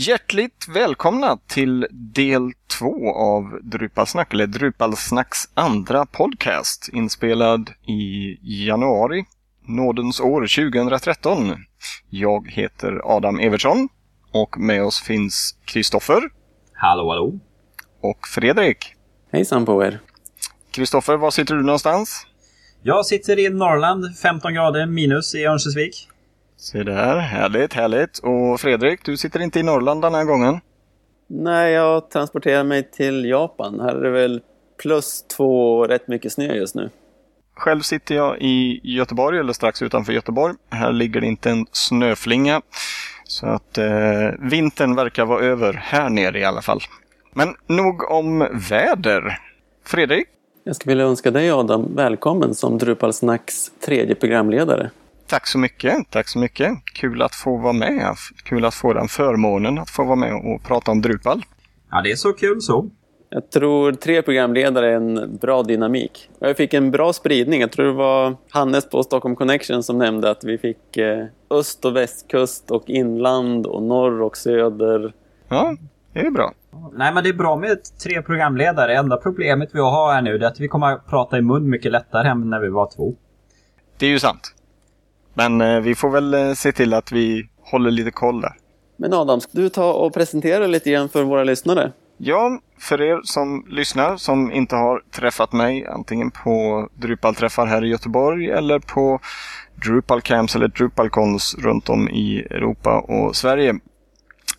Hjärtligt välkomna till del två av Drupalsnack, eller Drupalsnacks andra podcast, inspelad i januari, nådens år 2013. Jag heter Adam Evertsson och med oss finns Kristoffer. Hallå, hallå. Och Fredrik. Hejsan på er. Kristoffer, var sitter du någonstans? Jag sitter i Norrland, 15 grader minus i Örnsköldsvik. Se där, härligt, härligt. Och Fredrik, du sitter inte i Norrland den här gången? Nej, jag transporterar mig till Japan. Här är det väl plus två och rätt mycket snö just nu. Själv sitter jag i Göteborg, eller strax utanför Göteborg. Här ligger det inte en snöflinga. Så att eh, vintern verkar vara över här nere i alla fall. Men nog om väder. Fredrik? Jag skulle vilja önska dig Adam välkommen som Drupalsnacks tredje programledare. Tack så mycket. Tack så mycket. Kul att få vara med. Kul att få den förmånen att få vara med och prata om Drupal. Ja, det är så kul så. Jag tror tre programledare är en bra dynamik. Jag fick en bra spridning. Jag tror det var Hannes på Stockholm Connection som nämnde att vi fick eh, öst och västkust och inland och norr och söder. Ja, det är bra. Nej, men det är bra med tre programledare. Enda problemet vi har här nu är att vi kommer att prata i mun mycket lättare än när vi var två. Det är ju sant. Men eh, vi får väl eh, se till att vi håller lite koll där. Men Adam, ska du ta och presentera lite grann för våra lyssnare? Ja, för er som lyssnar som inte har träffat mig antingen på Drupal-träffar här i Göteborg eller på Drupal Camps eller Drupalcons runt om i Europa och Sverige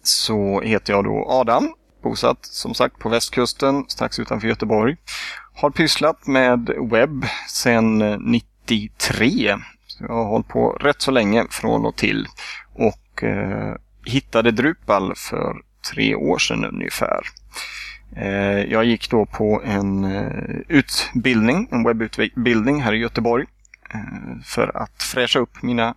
så heter jag då Adam, bosatt som sagt på västkusten strax utanför Göteborg. Har pysslat med webb sedan 93 jag har hållit på rätt så länge från och till. Och eh, hittade Drupal för tre år sedan ungefär. Eh, jag gick då på en eh, utbildning, en webbutbildning här i Göteborg. Eh, för att fräscha upp mina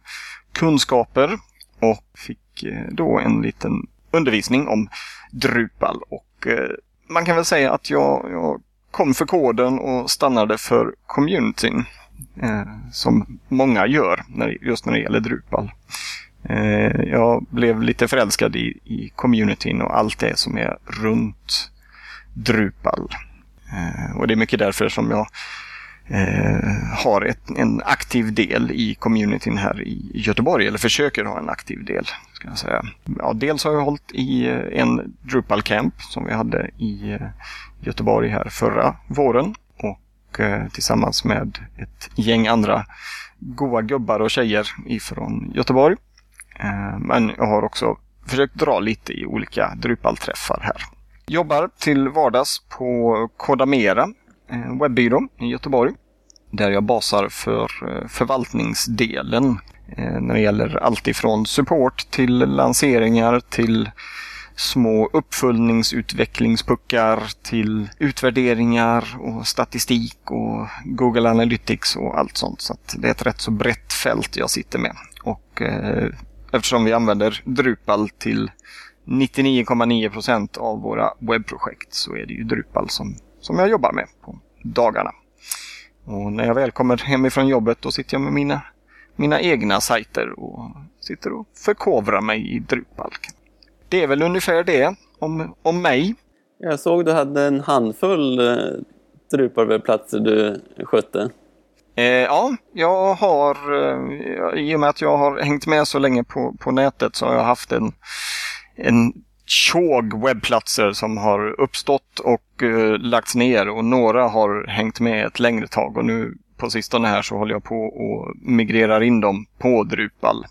kunskaper. Och fick eh, då en liten undervisning om Drupal. Och eh, man kan väl säga att jag, jag kom för koden och stannade för communityn. Eh, som många gör när, just när det gäller Drupal. Eh, jag blev lite förälskad i, i communityn och allt det som är runt Drupal. Eh, och det är mycket därför som jag eh, har ett, en aktiv del i communityn här i Göteborg, eller försöker ha en aktiv del. Ska jag säga. Ja, dels har jag hållit i eh, en Drupal Camp som vi hade i eh, Göteborg här förra våren och eh, tillsammans med ett gäng andra goa gubbar och tjejer ifrån Göteborg. Eh, men jag har också försökt dra lite i olika Drupal-träffar här. Jobbar till vardags på Kodamera, en webbyrå i Göteborg. Där jag basar för förvaltningsdelen när det gäller allt ifrån support till lanseringar till små uppföljningsutvecklingspuckar till utvärderingar och statistik och Google Analytics och allt sånt. Så det är ett rätt så brett fält jag sitter med. Och eh, eftersom vi använder Drupal till 99,9 procent av våra webbprojekt så är det ju Drupal som, som jag jobbar med på dagarna. Och när jag väl kommer hemifrån jobbet då sitter jag med mina, mina egna sajter och sitter och förkovrar mig i Drupal det är väl ungefär det om, om mig. Jag såg du hade en handfull eh, Drupalwebbplatser du skötte. Eh, ja, jag har, eh, i och med att jag har hängt med så länge på, på nätet så har jag haft en, en tjog webbplatser som har uppstått och eh, lagts ner och några har hängt med ett längre tag och nu på sistone här så håller jag på och migrerar in dem på Drupal.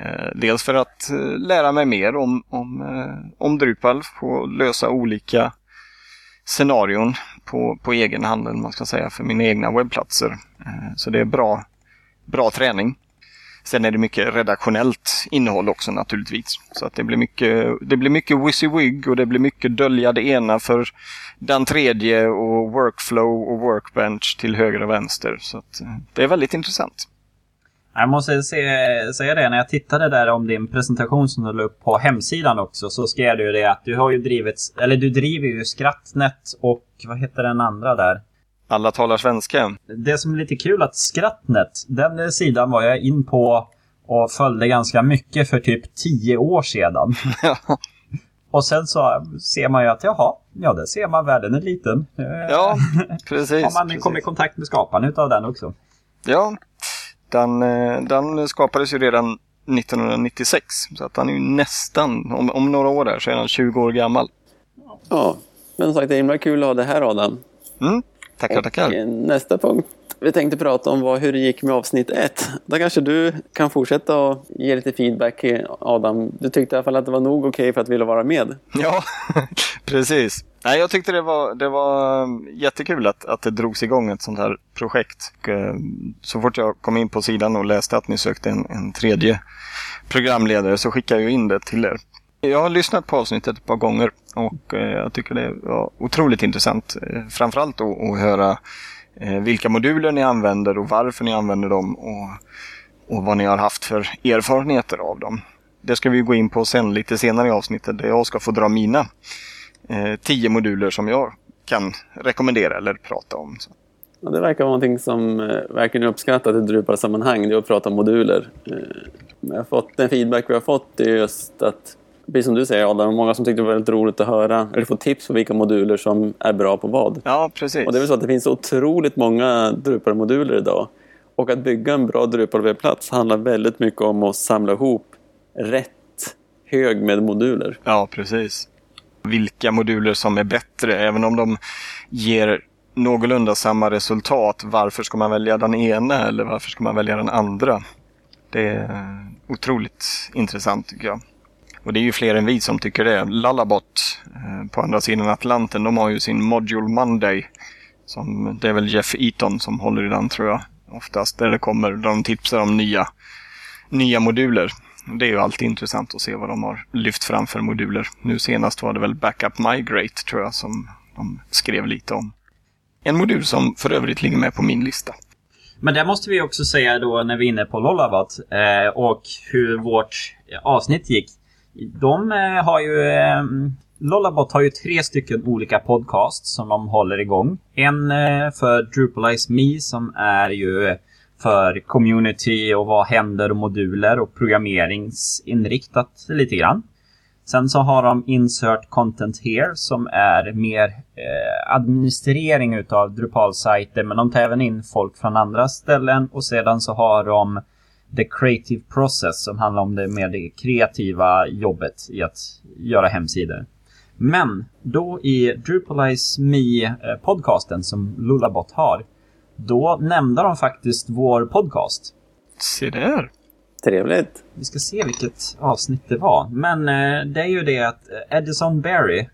Eh, dels för att eh, lära mig mer om, om, eh, om Drupal, få lösa olika scenarion på, på egen hand, man ska säga, för mina egna webbplatser. Så det är bra, bra träning. Sen är det mycket redaktionellt innehåll också naturligtvis. Så att det blir mycket, det blir mycket WYSIWYG och det blir mycket dölja det ena för den tredje och workflow och workbench till höger och vänster. Så att det är väldigt intressant. Jag måste se, säga det, när jag tittade där om din presentation som du la upp på hemsidan också så skrev du det att du har ju drivit, eller du driver ju Skrattnet och vad heter den andra där? Alla talar svenska. Det som är lite kul att Skrattnet, den sidan var jag in på och följde ganska mycket för typ tio år sedan. Och sen så ser man ju att jaha, ja där ser man världen är liten. Ja, precis. Har man precis. kommit i kontakt med skaparen utav den också. Ja, den, eh, den skapades ju redan 1996. Så att han är ju nästan, om, om några år där så är han 20 år gammal. Ja, men som sagt det är himla kul att ha det här Adam. Mm. Tackar, tackar. Och, eh, nästa punkt vi tänkte prata om var hur det gick med avsnitt ett. Där kanske du kan fortsätta och ge lite feedback Adam. Du tyckte i alla fall att det var nog okej för att vilja vara med. Ja, precis. Nej, jag tyckte det var, det var um, jättekul att, att det drogs igång ett sånt här projekt. Um, så fort jag kom in på sidan och läste att ni sökte en, en tredje programledare så skickade jag in det till er. Jag har lyssnat på avsnittet ett par gånger och eh, jag tycker det var otroligt intressant. Eh, framförallt att höra Eh, vilka moduler ni använder och varför ni använder dem och, och vad ni har haft för erfarenheter av dem. Det ska vi gå in på sen lite senare i avsnittet där jag ska få dra mina eh, tio moduler som jag kan rekommendera eller prata om. Så. Ja, det verkar vara någonting som eh, verkligen är uppskattat i Drupal-sammanhang, det är att prata om moduler. Eh, jag har fått, den feedback vi har fått är just att, precis som du säger Adam, många som tyckte det var väldigt roligt att höra, eller få tips på vilka moduler som är bra på vad. Ja, precis. Och det är väl så att det finns otroligt många Drupal-moduler idag. Och att bygga en bra Drupal-webbplats handlar väldigt mycket om att samla ihop rätt hög med moduler. Ja, precis. Vilka moduler som är bättre, även om de ger någorlunda samma resultat. Varför ska man välja den ena eller varför ska man välja den andra? Det är otroligt intressant tycker jag. Och det är ju fler än vi som tycker det. Lullabot eh, på andra sidan Atlanten, de har ju sin Module Monday. Som, det är väl Jeff Eaton som håller i den tror jag. Oftast där det kommer, där de tipsar om nya, nya moduler. Det är ju alltid intressant att se vad de har lyft fram för moduler. Nu senast var det väl Backup Migrate tror jag som de skrev lite om. En modul som för övrigt ligger med på min lista. Men det måste vi också säga då när vi är inne på Lollabat eh, och hur vårt avsnitt gick. De eh, har ju... Eh, Lollabot har ju tre stycken olika podcasts som de håller igång. En eh, för Drupalize Me som är ju för community och vad händer och moduler och programmeringsinriktat lite grann. Sen så har de Insert Content Here som är mer eh, administrering utav Drupal-sajter men de tar även in folk från andra ställen och sedan så har de The Creative Process som handlar om det mer det kreativa jobbet i att göra hemsidor. Men då i Drupalize Me-podcasten som Lullabot har då nämnde de faktiskt vår podcast. Se där! Trevligt. Vi ska se vilket avsnitt det var. Men eh, det är ju det att Edison Berry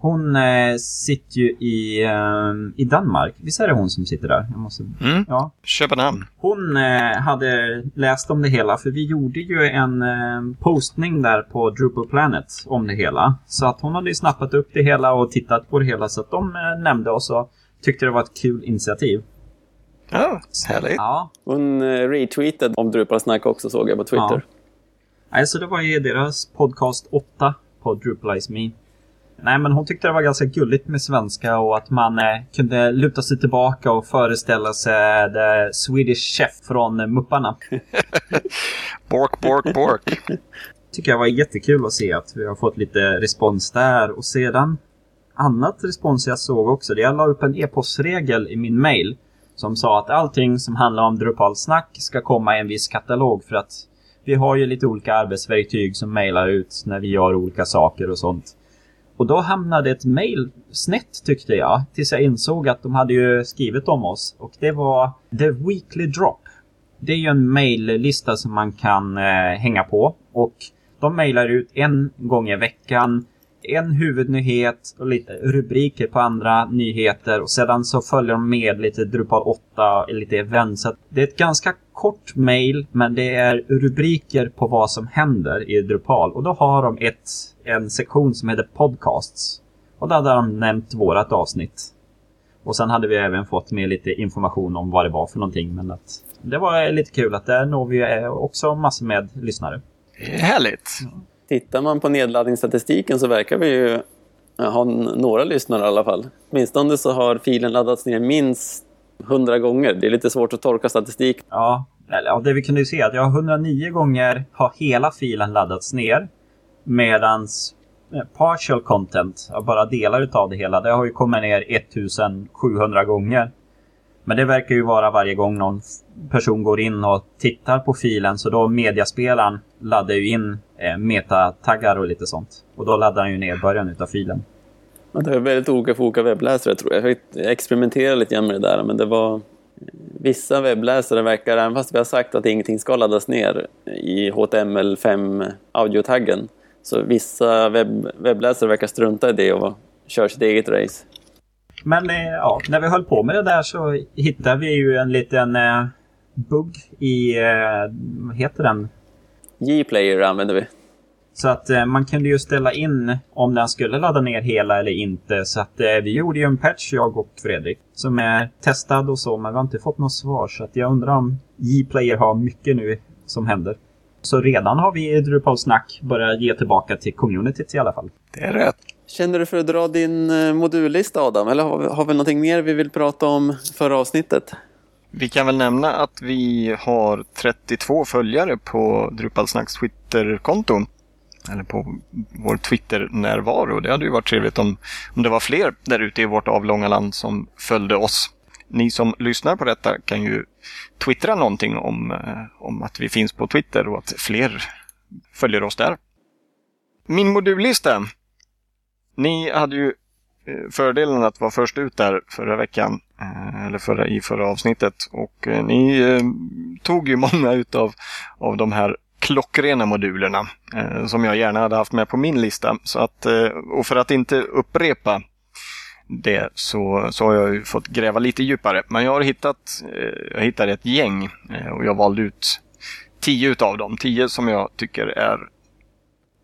hon eh, sitter ju i, eh, i Danmark. Visst är det hon som sitter där? Jag måste... Mm. Ja. Köpenhamn. Hon eh, hade läst om det hela för vi gjorde ju en eh, postning där på Drupal Planet om det hela. Så att hon hade ju snappat upp det hela och tittat på det hela så att de eh, nämnde oss och tyckte det var ett kul initiativ. Ja, härligt. Ja, Hon eh, retweetade om Drupal-snack också såg jag på Twitter. Alltså det var ju deras podcast 8 på Drupalize Me. Nej men hon tyckte det var ganska gulligt med svenska och att man eh, kunde luta sig tillbaka och föreställa sig The Swedish Chef från Mupparna. Bork, bork, bork. Tycker jag var jättekul att se att vi har fått lite respons där och sedan annat respons jag såg också. Det jag la upp en e-postregel i min mail som sa att allting som handlar om Drupal-snack ska komma i en viss katalog för att vi har ju lite olika arbetsverktyg som mailar ut när vi gör olika saker och sånt. Och då hamnade ett mail snett tyckte jag, tills jag insåg att de hade ju skrivit om oss. Och det var The Weekly Drop. Det är ju en maillista som man kan eh, hänga på. Och de mailar ut en gång i veckan en huvudnyhet och lite rubriker på andra nyheter och sedan så följer de med lite Drupal 8, lite event. Så det är ett ganska kort mail men det är rubriker på vad som händer i Drupal och då har de ett, en sektion som heter Podcasts. Och där hade de nämnt vårat avsnitt. Och sen hade vi även fått med lite information om vad det var för någonting men att det var lite kul att där når vi också massor med lyssnare. Härligt. Tittar man på nedladdningsstatistiken så verkar vi ju ha några lyssnare i alla fall. Åtminstone så har filen laddats ner minst 100 gånger. Det är lite svårt att tolka statistik. Ja, ja det vi kunde ju se att jag 109 gånger har hela filen laddats ner. Medans eh, partial content, bara delar utav det hela, det har ju kommit ner 1700 gånger. Men det verkar ju vara varje gång någon person går in och tittar på filen så då mediaspelaren laddar ju in eh, metataggar och lite sånt. Och då laddar han ju ner början utav filen. Men det är väldigt olika för olika webbläsare tror jag. Jag experimenterade lite grann med det där men det var Vissa webbläsare verkar, även fast vi har sagt att ingenting ska laddas ner i HTML5 audiotaggen, så vissa webb, webbläsare verkar strunta i det och kör sitt eget race. Men eh, ja, när vi höll på med det där så hittade vi ju en liten eh, bugg i, eh, vad heter den? G-player använder vi. Så att eh, man kunde ju ställa in om den skulle ladda ner hela eller inte. Så att eh, vi gjorde ju en patch, jag och Fredrik, som är testad och så, men vi har inte fått något svar. Så att jag undrar om G-player har mycket nu som händer. Så redan har vi i Drupal Snack börjat ge tillbaka till communityt i alla fall. Det är rätt. Känner du för att dra din eh, modullista Adam? Eller har vi, har vi någonting mer vi vill prata om förra avsnittet? Vi kan väl nämna att vi har 32 följare på Drupalsnacks Twitterkonton eller på vår Twitter-närvaro. Det hade ju varit trevligt om, om det var fler där ute i vårt avlånga land som följde oss. Ni som lyssnar på detta kan ju twittra någonting om, eh, om att vi finns på Twitter och att fler följer oss där. Min modullista. Ni hade ju eh, fördelen att vara först ut där förra veckan, eh, eller förra, i förra avsnittet. Och ni tog ju många utav av de här klockrena modulerna eh, som jag gärna hade haft med på min lista. Så att, eh, och för att inte upprepa det så, så har jag ju fått gräva lite djupare. Men jag har hittat eh, jag hittade ett gäng eh, och jag valde ut tio utav dem. Tio som jag tycker är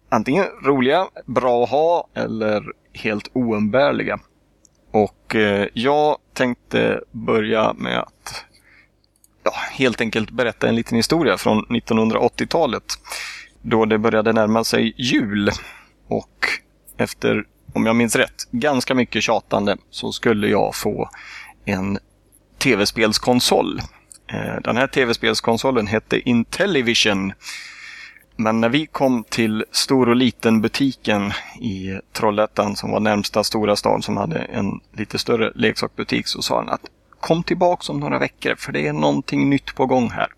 antingen roliga, bra att ha eller helt oumbärliga. Och eh, jag tänkte börja med att ja, helt enkelt berätta en liten historia från 1980-talet. Då det började närma sig jul. Och efter, om jag minns rätt, ganska mycket tjatande så skulle jag få en tv-spelskonsol. Eh, den här tv-spelskonsolen hette Intellivision. Men när vi kom till stor och liten butiken i Trollhättan som var närmsta stora stad som hade en lite större leksaksbutik så sa han att kom tillbaks om några veckor för det är någonting nytt på gång här.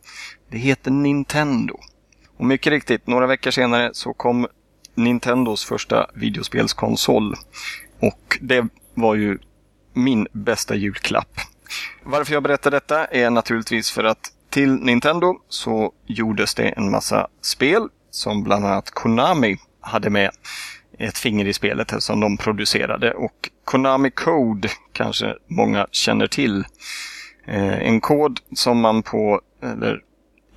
Det heter Nintendo. Och mycket riktigt, några veckor senare så kom Nintendos första videospelskonsol. Och det var ju min bästa julklapp. Varför jag berättar detta är naturligtvis för att till Nintendo så gjordes det en massa spel som bland annat Konami hade med ett finger i spelet som de producerade. Och Konami Code kanske många känner till. Eh, en kod som man på, eller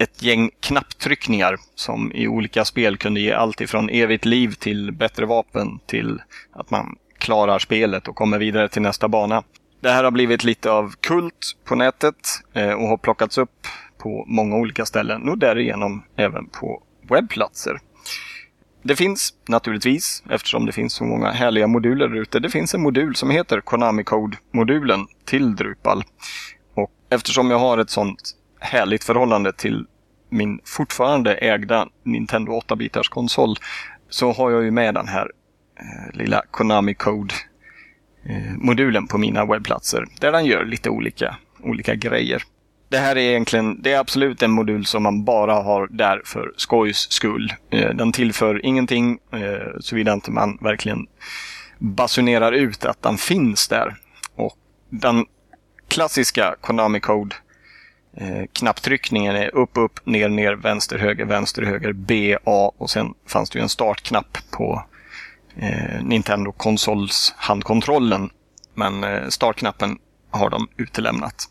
ett gäng knapptryckningar som i olika spel kunde ge allt ifrån evigt liv till bättre vapen till att man klarar spelet och kommer vidare till nästa bana. Det här har blivit lite av kult på nätet eh, och har plockats upp på många olika ställen och därigenom även på webbplatser. Det finns naturligtvis, eftersom det finns så många härliga moduler där ute, det finns en modul som heter Konami Code-modulen till Drupal. Och eftersom jag har ett sånt härligt förhållande till min fortfarande ägda Nintendo 8-bitars konsol så har jag ju med den här eh, lilla Konami Code-modulen eh, på mina webbplatser där den gör lite olika, olika grejer det här är egentligen, det är absolut en modul som man bara har där för skojs skull. Eh, den tillför ingenting eh, såvida inte man verkligen basunerar ut att den finns där. Och den klassiska Konami Code eh, knapptryckningen är upp, upp, ner, ner, vänster, höger, vänster, höger, B, A och sen fanns det ju en startknapp på eh, Nintendo konsols handkontrollen. Men eh, startknappen har de utelämnat.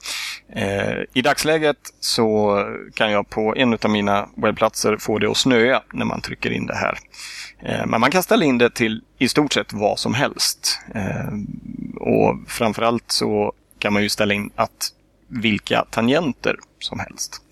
Eh, I dagsläget så kan jag på en av mina webbplatser få det att snöa när man trycker in det här. Eh, men man kan ställa in det till i stort sett vad som helst. Eh, och framförallt så kan man ju ställa in att vilka tangenter som helst.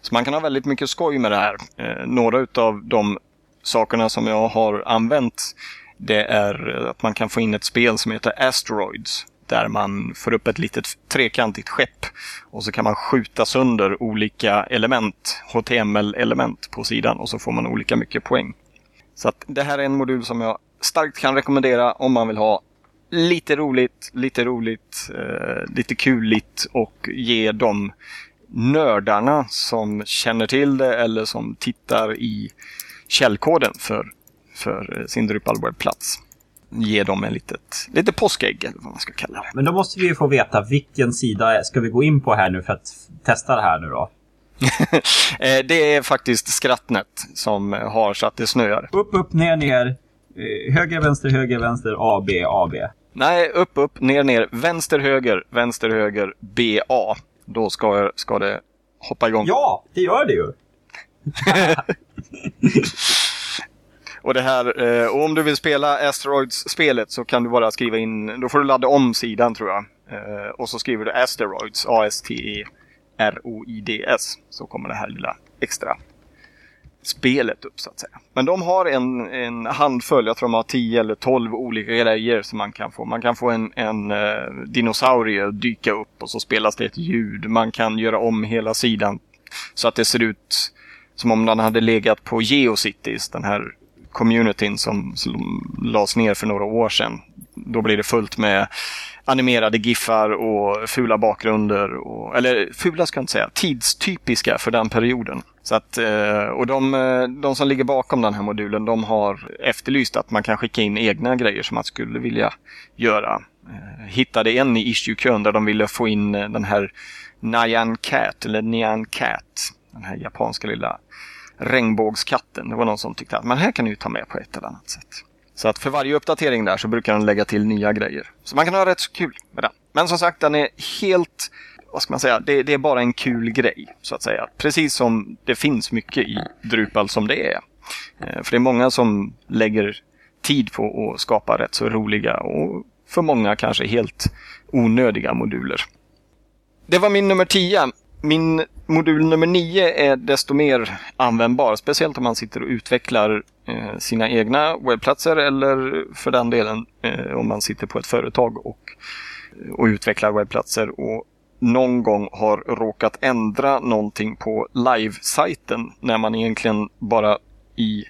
Så man kan ha väldigt mycket skoj med det här. Eh, några av de sakerna som jag har använt det är att man kan få in ett spel som heter Asteroids där man får upp ett litet trekantigt skepp och så kan man skjuta sönder olika element, HTML-element på sidan och så får man olika mycket poäng. Så att det här är en modul som jag starkt kan rekommendera om man vill ha lite roligt, lite roligt, eh, lite kuligt och ge de nördarna som känner till det eller som tittar i källkoden för, för sin Drupal webbplats. Ge dem en litet, lite påskägg eller vad man ska kalla det. Men då måste vi ju få veta vilken sida ska vi gå in på här nu för att testa det här nu då? Eh, det är faktiskt Skrattnet som har så att det snöar. Upp, upp, ner, ner. Eh, Höger, vänster, höger, vänster, A, B, A, B. Nej, upp, upp, ner, ner, vänster, höger, vänster, höger, BA. Då ska, ska det hoppa igång. Ja, det gör det ju! Och det här, eh, och om du vill spela Asteroids-spelet så kan du bara skriva in, då får du ladda om sidan tror jag. Eh, och så skriver du Asteroids, A-S-T-E-R-O-I-D-S. Så kommer det här lilla extra spelet upp så att säga. Men de har en, en handfull, jag tror de har 10 eller 12 olika grejer som man kan få. Man kan få en, en eh, dinosaurie dyka upp och så spelas det ett ljud. Man kan göra om hela sidan så att det ser ut som om den hade legat på Geocities, den här communityn som, som lades ner för några år sedan. Då blir det fullt med animerade giffar och fula bakgrunder. Och, eller fula ska jag inte säga, tidstypiska för den perioden. Så att, eh, och de, eh, de som ligger bakom den här modulen de har efterlyst att man kan skicka in egna grejer som man skulle vilja göra. Eh, hittade en i issue-kön där de ville få in den här Nyan Cat, eller Nyan Cat. Den här japanska lilla regnbågskatten. Det var någon som tyckte att man här kan du ta med på ett eller annat sätt. Så att för varje uppdatering där så brukar den lägga till nya grejer. Så man kan ha rätt så kul med den. Men som sagt, den är helt, vad ska man säga, det, det är bara en kul grej så att säga. Precis som det finns mycket i Drupal som det är. Eh, för det är många som lägger tid på att skapa rätt så roliga och för många kanske helt onödiga moduler. Det var min nummer 10. Min modul nummer 9 är desto mer användbar, speciellt om man sitter och utvecklar Eh, sina egna webbplatser eller för den delen eh, om man sitter på ett företag och, och utvecklar webbplatser och någon gång har råkat ändra någonting på live-sajten när man egentligen bara i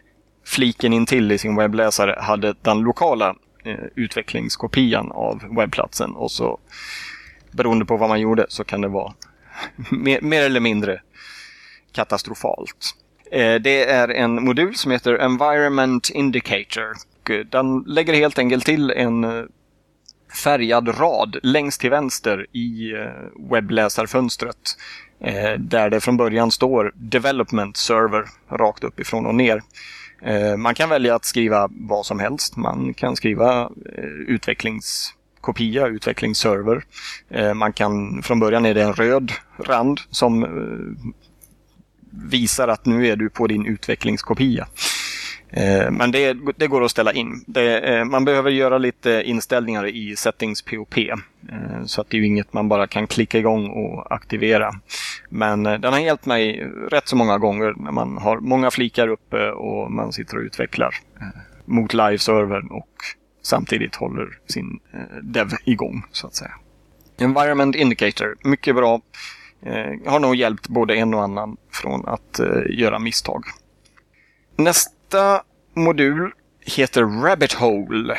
fliken intill i sin webbläsare hade den lokala eh, utvecklingskopian av webbplatsen och så beroende på vad man gjorde så kan det vara mer, mer eller mindre katastrofalt. Eh, det är en modul som heter Environment Indicator. Eh, den lägger helt enkelt till en eh, färgad rad längst till vänster i webbläsarfönstret. Där det från början står Development Server rakt uppifrån och ner. Man kan välja att skriva vad som helst. Man kan skriva utvecklings kopia, utvecklingsserver. Man kan, från början är det en röd rand som visar att nu är du på din utvecklingskopia. Eh, men det, det, går att ställa in. Det, eh, man behöver göra lite inställningar i settings POP. Eh, så att det är inget man bara kan klicka igång och aktivera. Men den har hjälpt mig rätt så många gånger när man har många flikar uppe och man sitter och utvecklar mot live-servern och samtidigt håller sin dev igång så att säga. Environment Indicator, mycket bra. Eh, har nog hjälpt både en och annan från att eh, göra misstag. Nästa modul heter Rabbit Hole.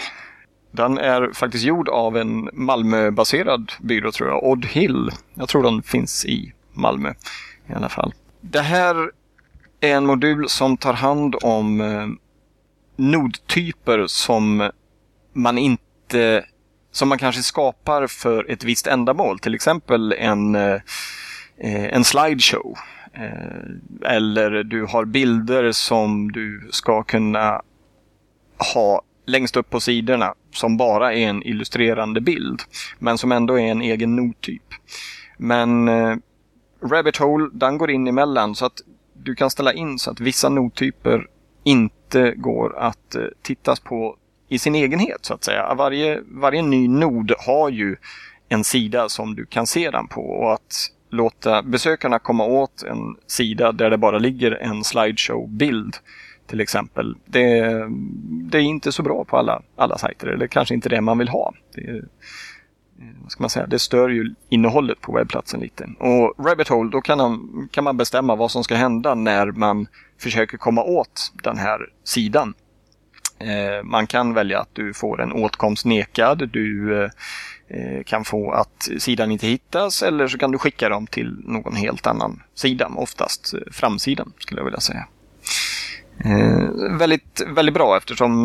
Den är faktiskt gjord av en Malmöbaserad byrå tror jag, Odd Hill. Jag tror den finns i Malmö i alla fall. Det här är en modul som tar hand om eh, nodtyper som man inte som man kanske skapar för ett visst ändamål. Till exempel en, eh, Eh, en slideshow. Eh, eller du har bilder som du ska kunna ha längst upp på sidorna som bara är en illustrerande bild. Men som ändå är en egen nottyp. Men eh, Rabbit Hole, den går in emellan så att du kan ställa in så att vissa nottyper inte går att eh, tittas på i sin egenhet så att säga. Varje, varje ny nod har ju en sida som du kan se den på och att låta besökarna komma åt en sida där det bara ligger en slideshow-bild till exempel. Det, det, är inte så bra på alla, alla sajter, eller kanske inte det man vill ha. Det, eh, vad ska man säga, det stör ju innehållet på webbplatsen lite. Och Rabbit Hole, då kan man, kan man bestämma vad som ska hända när man försöker komma åt den här sidan. Eh, man kan välja att du får en åtkomst nekad, du eh, eh, Eh, kan få att sidan inte hittas eller så kan du skicka dem till någon helt annan sida, oftast eh, framsidan skulle jag vilja säga. Eh, väldigt, väldigt bra eftersom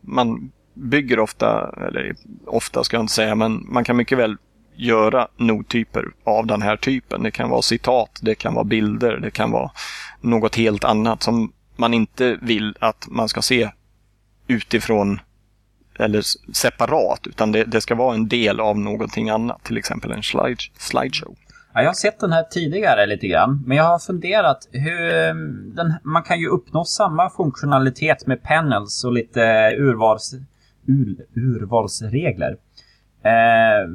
man bygger ofta, eller ofta ska jag inte säga, men man kan mycket väl göra nottyper av den här typen. Det kan vara citat, det kan vara bilder, det kan vara något helt annat som man inte vill att man ska se utifrån eller separat, utan det, det ska vara en del av någonting annat, till exempel en slide, slideshow. Ja, jag har sett den här tidigare lite grann, men jag har funderat hur den, man kan ju uppnå samma funktionalitet med panels och lite urvals, ur, urvalsregler. Eh,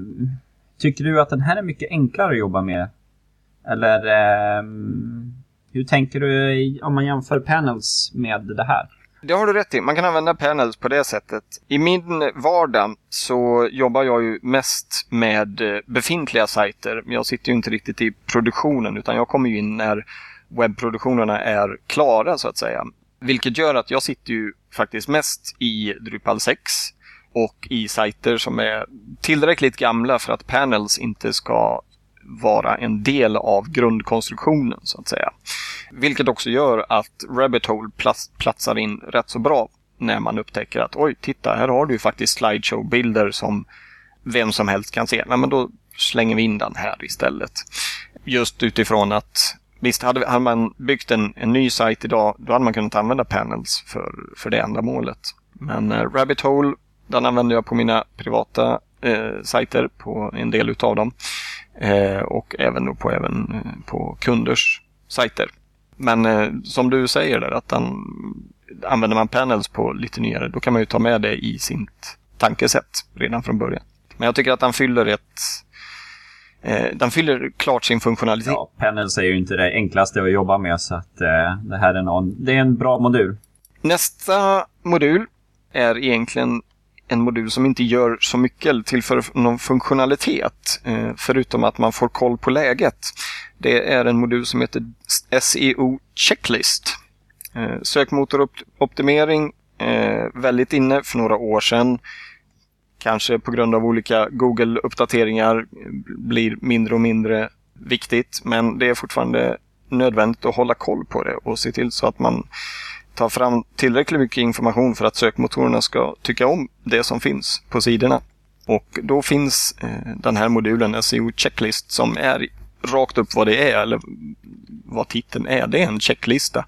tycker du att den här är mycket enklare att jobba med? Eller eh, hur tänker du om man jämför panels med det här? Det har du rätt i. Man kan använda panels på det sättet. I min vardag så jobbar jag ju mest med eh, befintliga sajter. Jag sitter ju inte riktigt i produktionen utan jag kommer ju in när webbproduktionerna är klara så att säga. Vilket gör att jag sitter ju faktiskt mest i Drupal 6 och i sajter som är tillräckligt gamla för att panels inte ska vara en del av grundkonstruktionen så att säga. Vilket också gör att Rabbit Hole platsar in rätt så bra när man upptäcker att oj, titta, här har du faktiskt slideshow-bilder som vem som helst kan se. Nej, men då slänger vi in den här istället. Just utifrån att Visst, hade, hade man byggt en, en ny sajt idag, då hade man kunnat använda panels för, för det ändamålet. Men eh, Rabbit Hole, den använder jag på mina privata eh, sajter, på en del utav dem. Eh, och även på, även eh, på kunders sajter. Men eh, som du säger där, att den, använder man panels på lite nyare, då kan man ju ta med det i sitt tankesätt redan från början. Men jag tycker att den fyller ett eh, den fyller klart sin funktionalitet. Ja, panels är ju inte det enklaste att jobba med så att eh, det här är, någon, det är en bra modul. Nästa modul är egentligen en modul som inte gör så mycket eller tillför någon funktionalitet eh, förutom att man får koll på läget. Det är en modul som heter SEO Checklist. Eh, Sökmotoroptimering, eh, väldigt inne för några år sedan. Kanske på grund av olika Google-uppdateringar blir mindre och mindre viktigt. Men det är fortfarande nödvändigt att hålla koll på det och se till så att man ta fram tillräckligt mycket information för att sökmotorerna ska tycka om det som finns på sidorna. Och då finns eh, den här modulen SEO Checklist som är rakt upp vad det är eller vad titeln är. Det är en checklista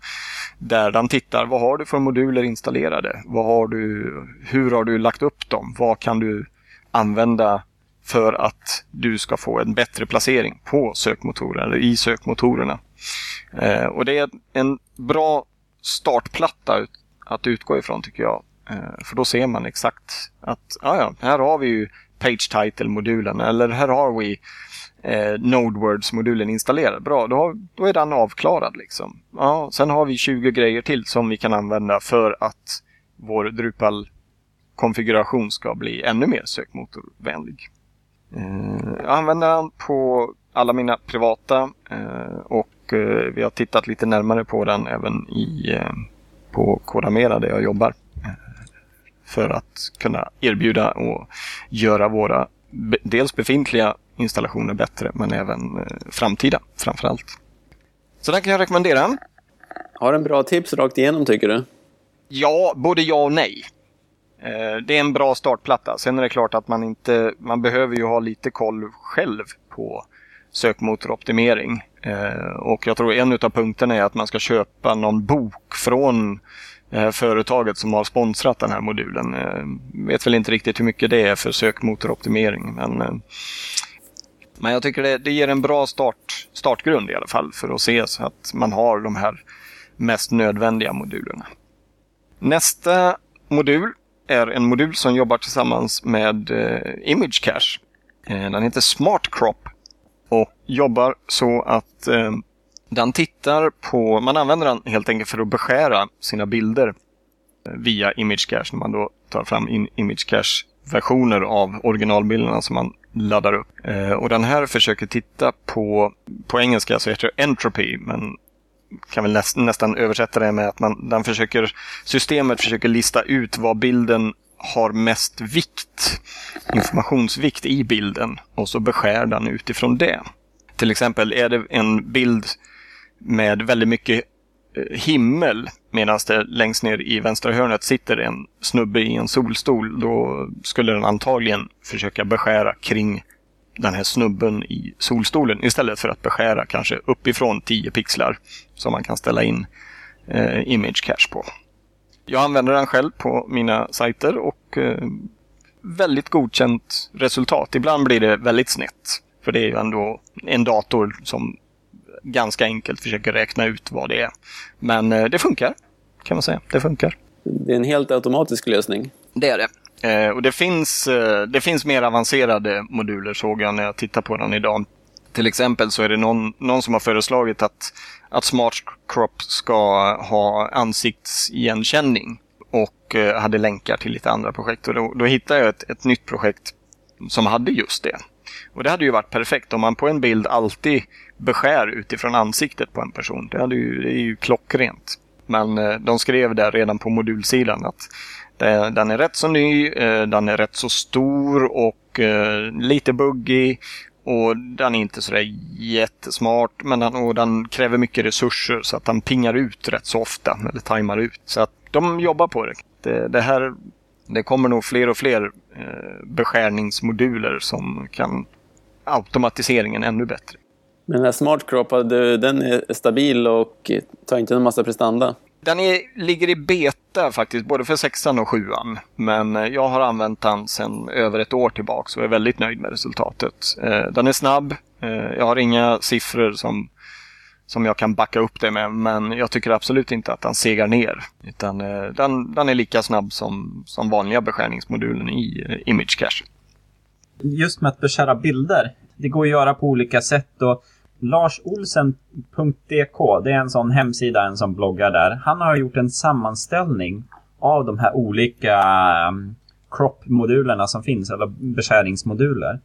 där den tittar vad har du för moduler installerade? Vad har du, hur har du lagt upp dem? Vad kan du använda för att du ska få en bättre placering på sökmotorerna eller i sökmotorerna. Eh, och det är en bra startplatta att utgå ifrån tycker jag. Eh, för då ser man exakt att ah ja, här har vi ju Page Title-modulen eller här har vi eh, Nodewords-modulen installerad. Bra, då, har, då är den avklarad. Liksom. Ja, sen har vi 20 grejer till som vi kan använda för att vår Drupal-konfiguration ska bli ännu mer sökmotorvänlig. Eh, jag använder den på alla mina privata eh, och eh, vi har tittat lite närmare på den även i, eh, på Kodamera där jag jobbar. Eh, för att kunna erbjuda och göra våra dels befintliga installationer bättre men även framtida framförallt. Så den kan jag rekommendera. Har en bra tips rakt igenom tycker du? Ja, både ja och nej. Det är en bra startplatta. Sen är det klart att man inte, man behöver ju ha lite koll själv på sökmotoroptimering. Eh, och jag tror en av punkterna är att man ska köpa någon bok från eh, företaget som har sponsrat den här modulen. Jag vet väl inte riktigt hur mycket det är för sökmotoroptimering men men jag tycker det, det ger en bra start, startgrund i alla fall för att se så att man har de här mest nödvändiga modulerna. Nästa modul är en modul som jobbar tillsammans med eh, Image Cache. Den heter Smart Crop och jobbar så att eh, den tittar på, man använder den helt enkelt för att beskära sina bilder eh, via Image Cache när man då tar fram in Image Cache versioner av originalbilderna som man laddar upp. Eh, och den här försöker titta på, på engelska så heter det entropy, men kan väl näst, nästan översätta det med att man, den försöker, systemet försöker lista ut vad bilden har mest vikt, informationsvikt i bilden och så beskär den utifrån det. Till exempel är det en bild med väldigt mycket eh, himmel medan det längst ner i vänstra hörnet sitter en snubbe i en solstol. Då skulle den antagligen försöka beskära kring den här snubben i solstolen istället för att beskära kanske uppifrån 10 pixlar som man kan ställa in eh, image cache på. Jag använder den själv på mina sajter och eh, väldigt godkänt resultat. Ibland blir det väldigt snett. För det är ju ändå en dator som ganska enkelt försöker räkna ut vad det är. Men eh, det funkar, kan man säga. Det funkar. Det är en helt automatisk lösning. Det är det. Eh, och det finns, eh, det finns mer avancerade moduler såg jag när jag tittade på den idag. Till exempel så är det någon, någon som har föreslagit att, att Smart Crop ska ha ansiktsigenkänning och eh, hade länkar till lite andra projekt. Och då, då hittade jag ett, ett nytt projekt som hade just det. Och det hade ju varit perfekt om man på en bild alltid beskär utifrån ansiktet på en person. Det, hade ju, det är ju klockrent. Men eh, de skrev där redan på modulsidan att den är rätt så ny, eh, den är rätt så stor och lite buggig. Och den är inte sådär jättesmart, men den, och den kräver mycket resurser så att den pingar ut rätt så ofta, eller tajmar ut. Så att de jobbar på det. Det, det här det kommer nog fler och fler eh, beskärningsmoduler som kan automatiseringen ännu bättre. Men den här Smart Crop, den är stabil och tar inte en massa prestanda? Den är, ligger i beta faktiskt, både för sexan och sjuan. Men eh, jag har använt den sedan över ett år tillbaka och är väldigt nöjd med resultatet. Eh, den är snabb. Eh, jag har inga siffror som, som jag kan backa upp det med, men jag tycker absolut inte att den segar ner. Utan den, den är lika snabb som, som vanliga beskärningsmodulen i Image Cache. Just med att beskära bilder. Det går att göra på olika sätt. Och larsolsen.dk, det är en sån hemsida, en sån bloggar där. Han har gjort en sammanställning av de här olika mm, crop-modulerna som finns, eller beskärningsmoduler.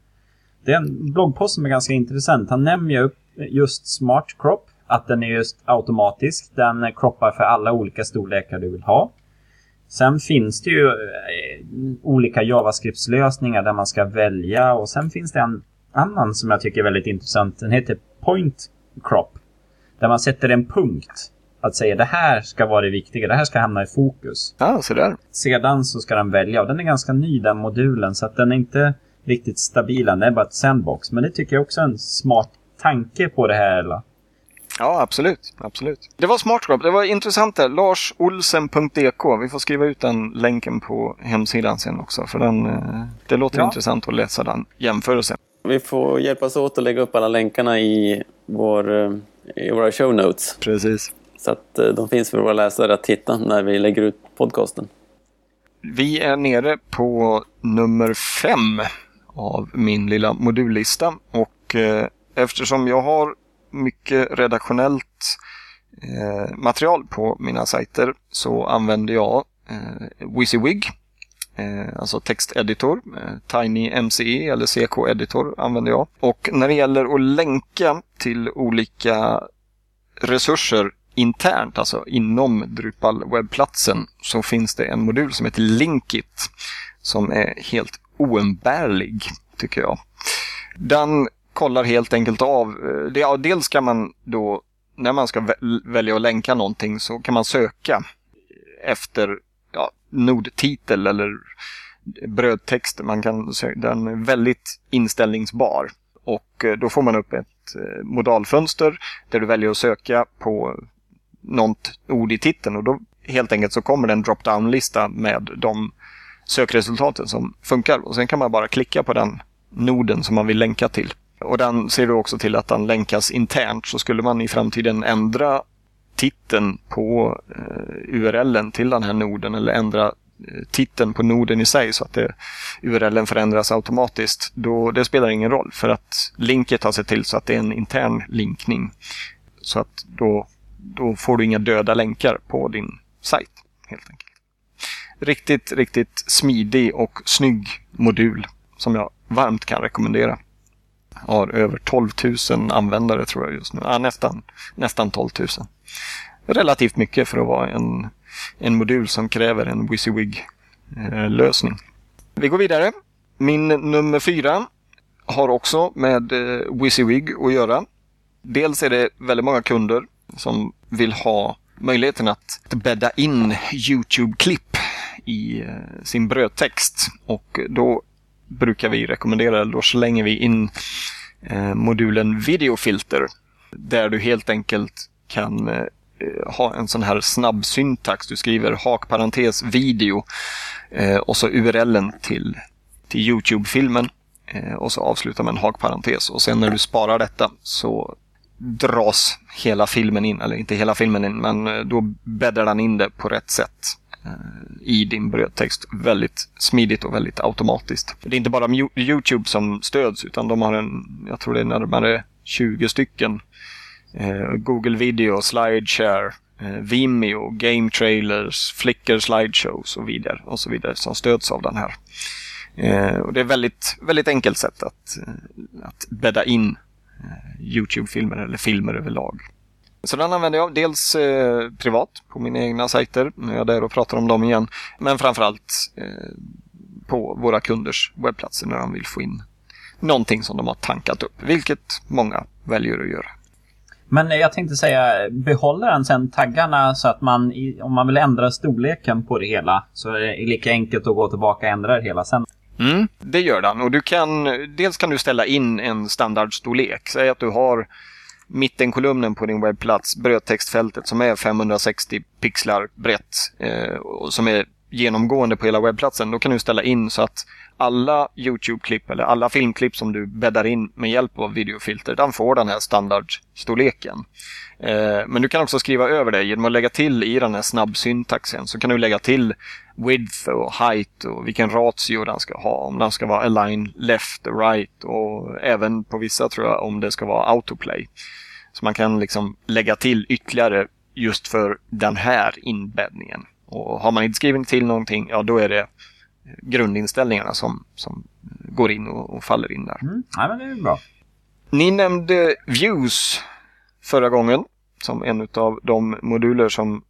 Det är en bloggpost som är ganska intressant. Han nämner upp just Smart Crop, att den är just automatisk. Den croppar för alla olika storlekar du vill ha. Sen finns det ju eh, olika JavaScript-lösningar där man ska välja och sen finns det en annan som jag tycker är väldigt intressant. Den heter point crop. Där man sätter en punkt. Att säga det här ska vara det viktiga, det här ska hamna i fokus. Ja, så där. Sedan så ska den välja och den är ganska ny den modulen så att den är inte riktigt stabil. Den är bara ett sandbox. Men det tycker jag också är en smart tanke på det här. Eller? Ja, absolut. absolut. Det var SmartCrop. Det var intressant där. Larsolsen.dk. Vi får skriva ut den länken på hemsidan sen också. För den, eh, det låter ja. intressant att läsa den jämförelsen. Vi får hjälpas åt att lägga upp alla länkarna i, vår, eh, i våra show notes. Precis. Så att eh, de finns för våra läsare att hitta när vi lägger ut podcasten. Vi är nere på nummer fem av min lilla modullista. Och eh, eftersom jag har mycket redaktionellt eh, material på mina sajter så använder jag eh, WYSIWYG eh, Eh, alltså texteditor. Eh, Tiny MCE eller CK-editor använder jag. Och när det gäller att länka till olika resurser internt, alltså inom Drupal webbplatsen, så finns det en modul som heter Linkit som är helt oumbärlig, tycker jag. Den kollar helt enkelt av, eh, ja, dels kan man då, när man ska välja att länka någonting så kan man söka efter nordtitel nodtitel eller brödtext. Man kan, den är väldigt inställningsbar. Och eh, då får man upp ett eh, modalfönster där du väljer att söka på något ord i titeln och då helt enkelt så kommer det en drop-down-lista med de sökresultaten som funkar. Och sen kan man bara klicka på den noden som man vill länka till. Och den ser du också till att den länkas internt. Så skulle man i framtiden ändra titeln på eh, URLen till den här noden eller ändra eh, titeln på noden i sig så att det, URLen förändras automatiskt. Då, det spelar ingen roll för att linket har sett till så att det är en intern linkning. Så att då, då får du inga döda länkar på din sajt helt enkelt. Riktigt, riktigt smidig och snygg modul som jag varmt kan rekommendera har över 12 000 användare tror jag just nu. Ja, nästan, nästan 12 000. Relativt mycket för att vara en, en modul som kräver en WYSIWYG-lösning. Eh, Vi går vidare. Min nummer fyra har också med eh, WYSIWYG att göra. Dels är det väldigt många kunder som vill ha möjligheten att bädda in YouTube-klipp i eh, sin brödtext. Och då brukar vi rekommendera, då slänger vi in eh, modulen Videofilter. Där du helt enkelt kan eh, ha en sån här snabb syntax. Du skriver hakparentes video eh, och så URLen till, till YouTube-filmen. Eh, och så avslutar med en hakparentes. Och sen när du sparar detta så dras hela filmen in, eller inte hela filmen in, men eh, då bäddar den in det på rätt sätt i din brödtext väldigt smidigt och väldigt automatiskt. Det är inte bara Youtube som stöds utan de har en, jag tror det är närmare 20 stycken. Eh, Google Video, Slideshare, eh, Vimeo, Game Trailers, Flickr Slideshows och vidare och så vidare som stöds av den här. Eh, och det är väldigt, väldigt enkelt sätt att, att bädda in YouTube-filmer eller filmer överlag. Så den använder jag dels eh, privat på mina egna sajter jag är där och pratar om dem igen. Men framförallt eh, på våra kunders webbplatser när de vill få in någonting som de har tankat upp, vilket många väljer att göra. Men jag tänkte säga, behåller den sen taggarna så att man, om man vill ändra storleken på det hela, så är det lika enkelt att gå tillbaka och ändra det hela sen? Mm, det gör den. Och du kan, dels kan du ställa in en standardstorlek. Säg att du har mittenkolumnen på din webbplats, brödtextfältet som är 560 pixlar brett eh, och som är genomgående på hela webbplatsen. Då kan du ställa in så att alla YouTube-klipp eller alla filmklipp som du bäddar in med hjälp av videofilter, den får den här standardstorleken. Eh, men du kan också skriva över det genom att lägga till i den här snabbsyntaxen så kan du lägga till width och height och vilken ratio den ska ha. Om den ska vara align left och right och även på vissa tror jag om det ska vara autoplay. Så man kan liksom lägga till ytterligare just för den här inbäddningen. Och har man inte skrivit till någonting, ja då är det grundinställningarna som, som går in och, och faller in där. Mm. Ja, men det är bra. Ni nämnde Views förra gången som en av de moduler som,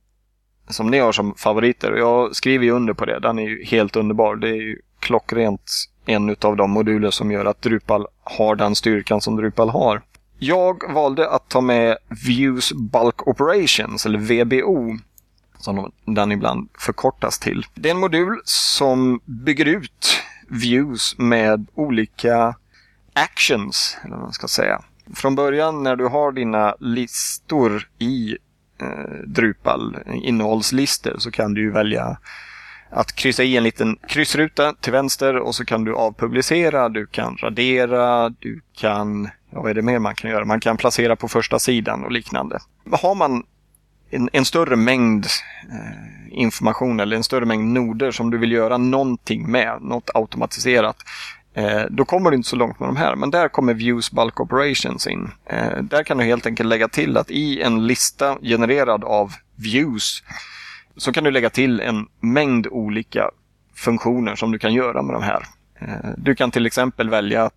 som ni har som favoriter. Jag skriver ju under på det. Den är ju helt underbar. Det är ju klockrent en av de moduler som gör att Drupal har den styrkan som Drupal har. Jag valde att ta med Views Bulk Operations, eller VBO, som den ibland förkortas till. Det är en modul som bygger ut views med olika actions, eller vad man ska säga. Från början när du har dina listor i eh, Drupal, innehållslistor, så kan du välja att kryssa i en liten kryssruta till vänster och så kan du avpublicera, du kan radera, du kan, ja vad är det mer man kan göra? Man kan placera på första sidan och liknande. Har man en, en större mängd eh, information eller en större mängd noder som du vill göra någonting med, något automatiserat, eh, då kommer du inte så långt med de här. Men där kommer Views Bulk Operations in. Eh, där kan du helt enkelt lägga till att i en lista genererad av views så kan du lägga till en mängd olika funktioner som du kan göra med de här. Eh, du kan till exempel välja att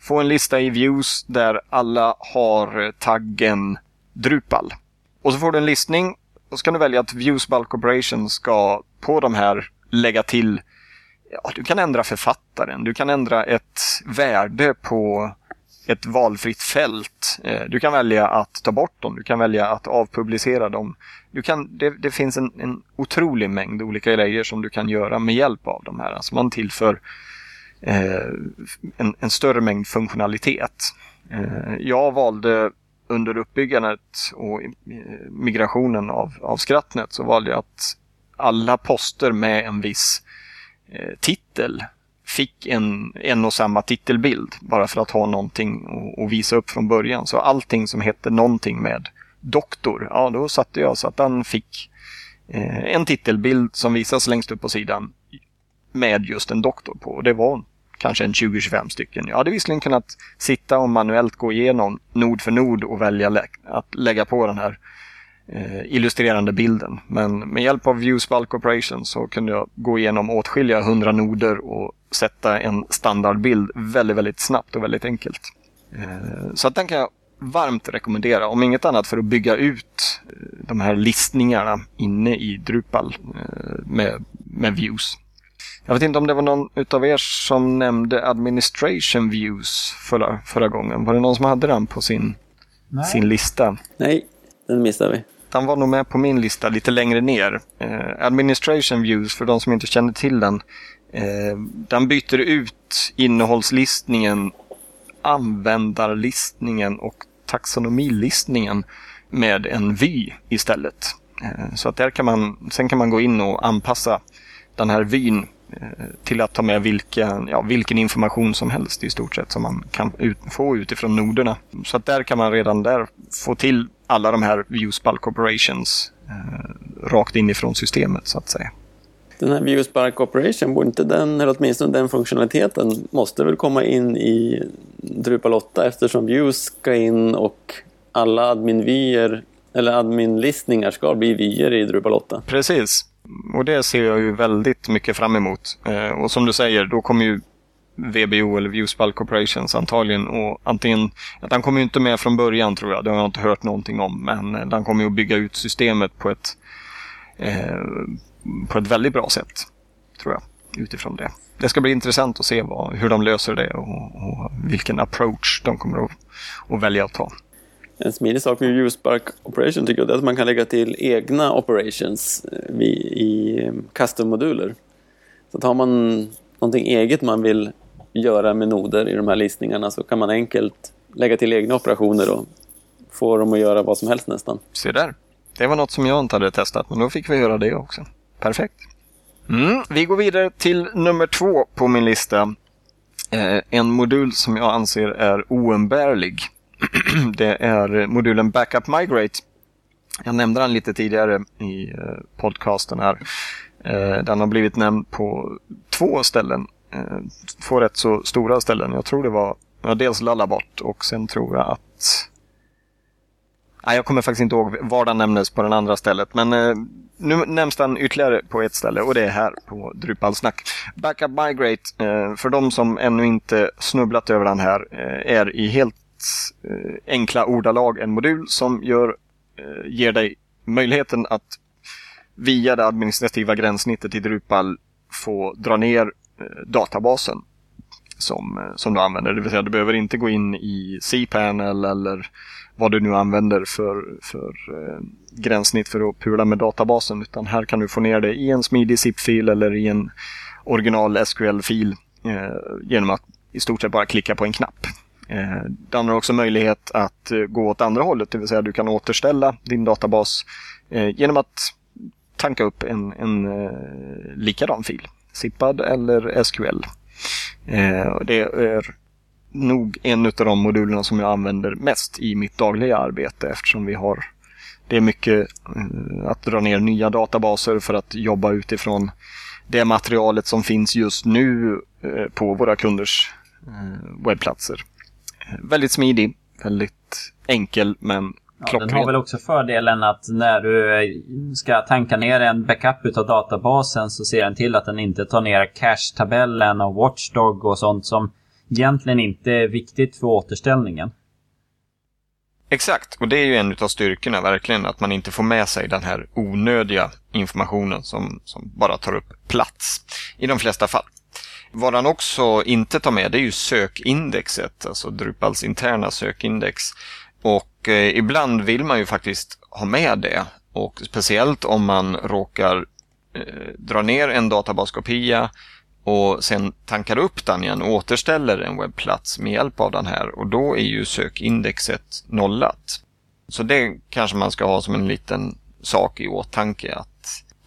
få en lista i views där alla har eh, taggen Drupal. Och så får du en listning och så kan du välja att Views Bulk Operation ska på de här lägga till Ja, du kan ändra författaren, du kan ändra ett värde på ett valfritt fält. Eh, du kan välja att ta bort dem, du kan välja att avpublicera dem. Du kan, det, det finns en, en otrolig mängd olika grejer som du kan göra med hjälp av de här. Alltså man tillför eh, Eh, en, en, större mängd funktionalitet. Eh, jag valde under uppbyggandet och migrationen av, av Skrattnet så valde jag att alla poster med en viss eh, titel fick en, en och samma titelbild bara för att ha någonting att visa upp från början. Så allting som hette någonting med doktor, ja då satte jag så att den fick eh, en titelbild som visas längst upp på sidan med just en doktor på. Och det var kanske en 20-25 stycken. Jag hade visserligen kunnat sitta och manuellt gå igenom nod för nod och välja lä att lägga på den här eh, illustrerande bilden. Men med hjälp av Views Bulk Operation så kunde jag gå igenom åtskilliga hundra noder och sätta en standardbild väldigt, väldigt snabbt och väldigt enkelt. Eh, så att den kan jag varmt rekommendera, om inget annat för att bygga ut eh, de här listningarna inne i Drupal eh, med, med views. Jag vet inte om det var någon utav er som nämnde administration views förra, förra gången. Var det någon som hade den på sin, sin lista? Nej, den missade vi. Den var nog med på min lista lite längre ner. Eh, administration views, för de som inte känner till den. Eh, den byter ut innehållslistningen, användarlistningen och taxonomilistningen med en vy istället. Eh, så att där kan man, sen kan man gå in och anpassa den här vyn till att ta med vilken, ja, vilken information som helst i stort sett som man kan ut, få utifrån noderna. Så att där kan man redan där få till alla de här views bulk operations eh, rakt inifrån systemet så att säga. Den här views bulk operation, borde inte den, eller åtminstone den funktionaliteten, måste väl komma in i Drupal 8 eftersom views ska in och alla admin-vyer eller admin-listningar ska bli vyer i Drupal 8. Precis. Och det ser jag ju väldigt mycket fram emot. Eh, och som du säger, då kommer ju VBO eller Viewspal Corporations antagligen. Och antingen, den kommer ju inte med från början tror jag, det har jag inte hört någonting om. Men eh, den kommer ju att bygga ut systemet på ett, eh, på ett väldigt bra sätt. Tror jag, utifrån det. Det ska bli intressant att se vad, hur de löser det och, och vilken approach de kommer att, att välja att ta. En smidig sak med Viewspark Operation tycker jag är att man kan lägga till egna operations eh, i eh, custom-moduler. Så att har man någonting eget man vill göra med noder i de här listningarna så kan man enkelt lägga till egna operationer och få dem att göra vad som helst nästan. Se där. Det var något som jag inte hade testat, men då fick vi göra det också. Perfekt. Mm, vi går vidare till nummer två på min lista. Eh, en modul som jag anser är oumbärlig. det är modulen Backup Migrate. Jag nämnde den lite tidigare i eh, podcasten här. Eh, den har blivit nämnd på två ställen. Eh, två rätt så stora ställen. Jag tror det var ja, dels Lullabot och sen tror jag att Nej, jag kommer faktiskt inte ihåg var den nämndes på det andra stället. Men nu nämns den ytterligare på ett ställe och det är här på Drupalsnack. Backup Migrate, för de som ännu inte snubblat över den här, är i helt Eh, enkla ordalag en modul som gör, eh, ger dig möjligheten att via det administrativa gränssnittet i Drupal få dra ner eh, databasen som, som du använder. Det vill säga du behöver inte gå in i cPanel eller vad du nu använder för, för eh, gränssnitt för att pula med databasen. Utan här kan du få ner det i en smidig zip-fil eller i en original SQL-fil eh, genom att i stort sett bara klicka på en knapp. Eh, det andra har också möjlighet att eh, gå åt andra hållet, det vill säga du kan återställa din databas eh, genom att tanka upp en, en likadan fil. Zippad eller SQL. Det är nog en av de modulerna som jag använder mest i mitt dagliga arbete eftersom vi har det är mycket att dra ner nya databaser för att jobba utifrån det materialet som finns just nu på våra kunders webbplatser. Väldigt smidig, väldigt enkel men Ja, den har väl också fördelen att när du ska tanka ner en backup av databasen så ser den till att den inte tar ner cache-tabellen och watchdog och sånt som egentligen inte är viktigt för återställningen. Exakt, och det är ju en av styrkorna verkligen, att man inte får med sig den här onödiga informationen som, som bara tar upp plats i de flesta fall. Vad han också inte tar med det är ju sökindexet, alltså Drupals interna sökindex. Och eh, ibland vill man ju faktiskt ha med det. Och speciellt om man råkar eh, dra ner en databaskopia och sen tankar upp den igen och återställer en webbplats med hjälp av den här och då är ju sökindexet nollat. Så det kanske man ska ha som en liten sak i åtanke att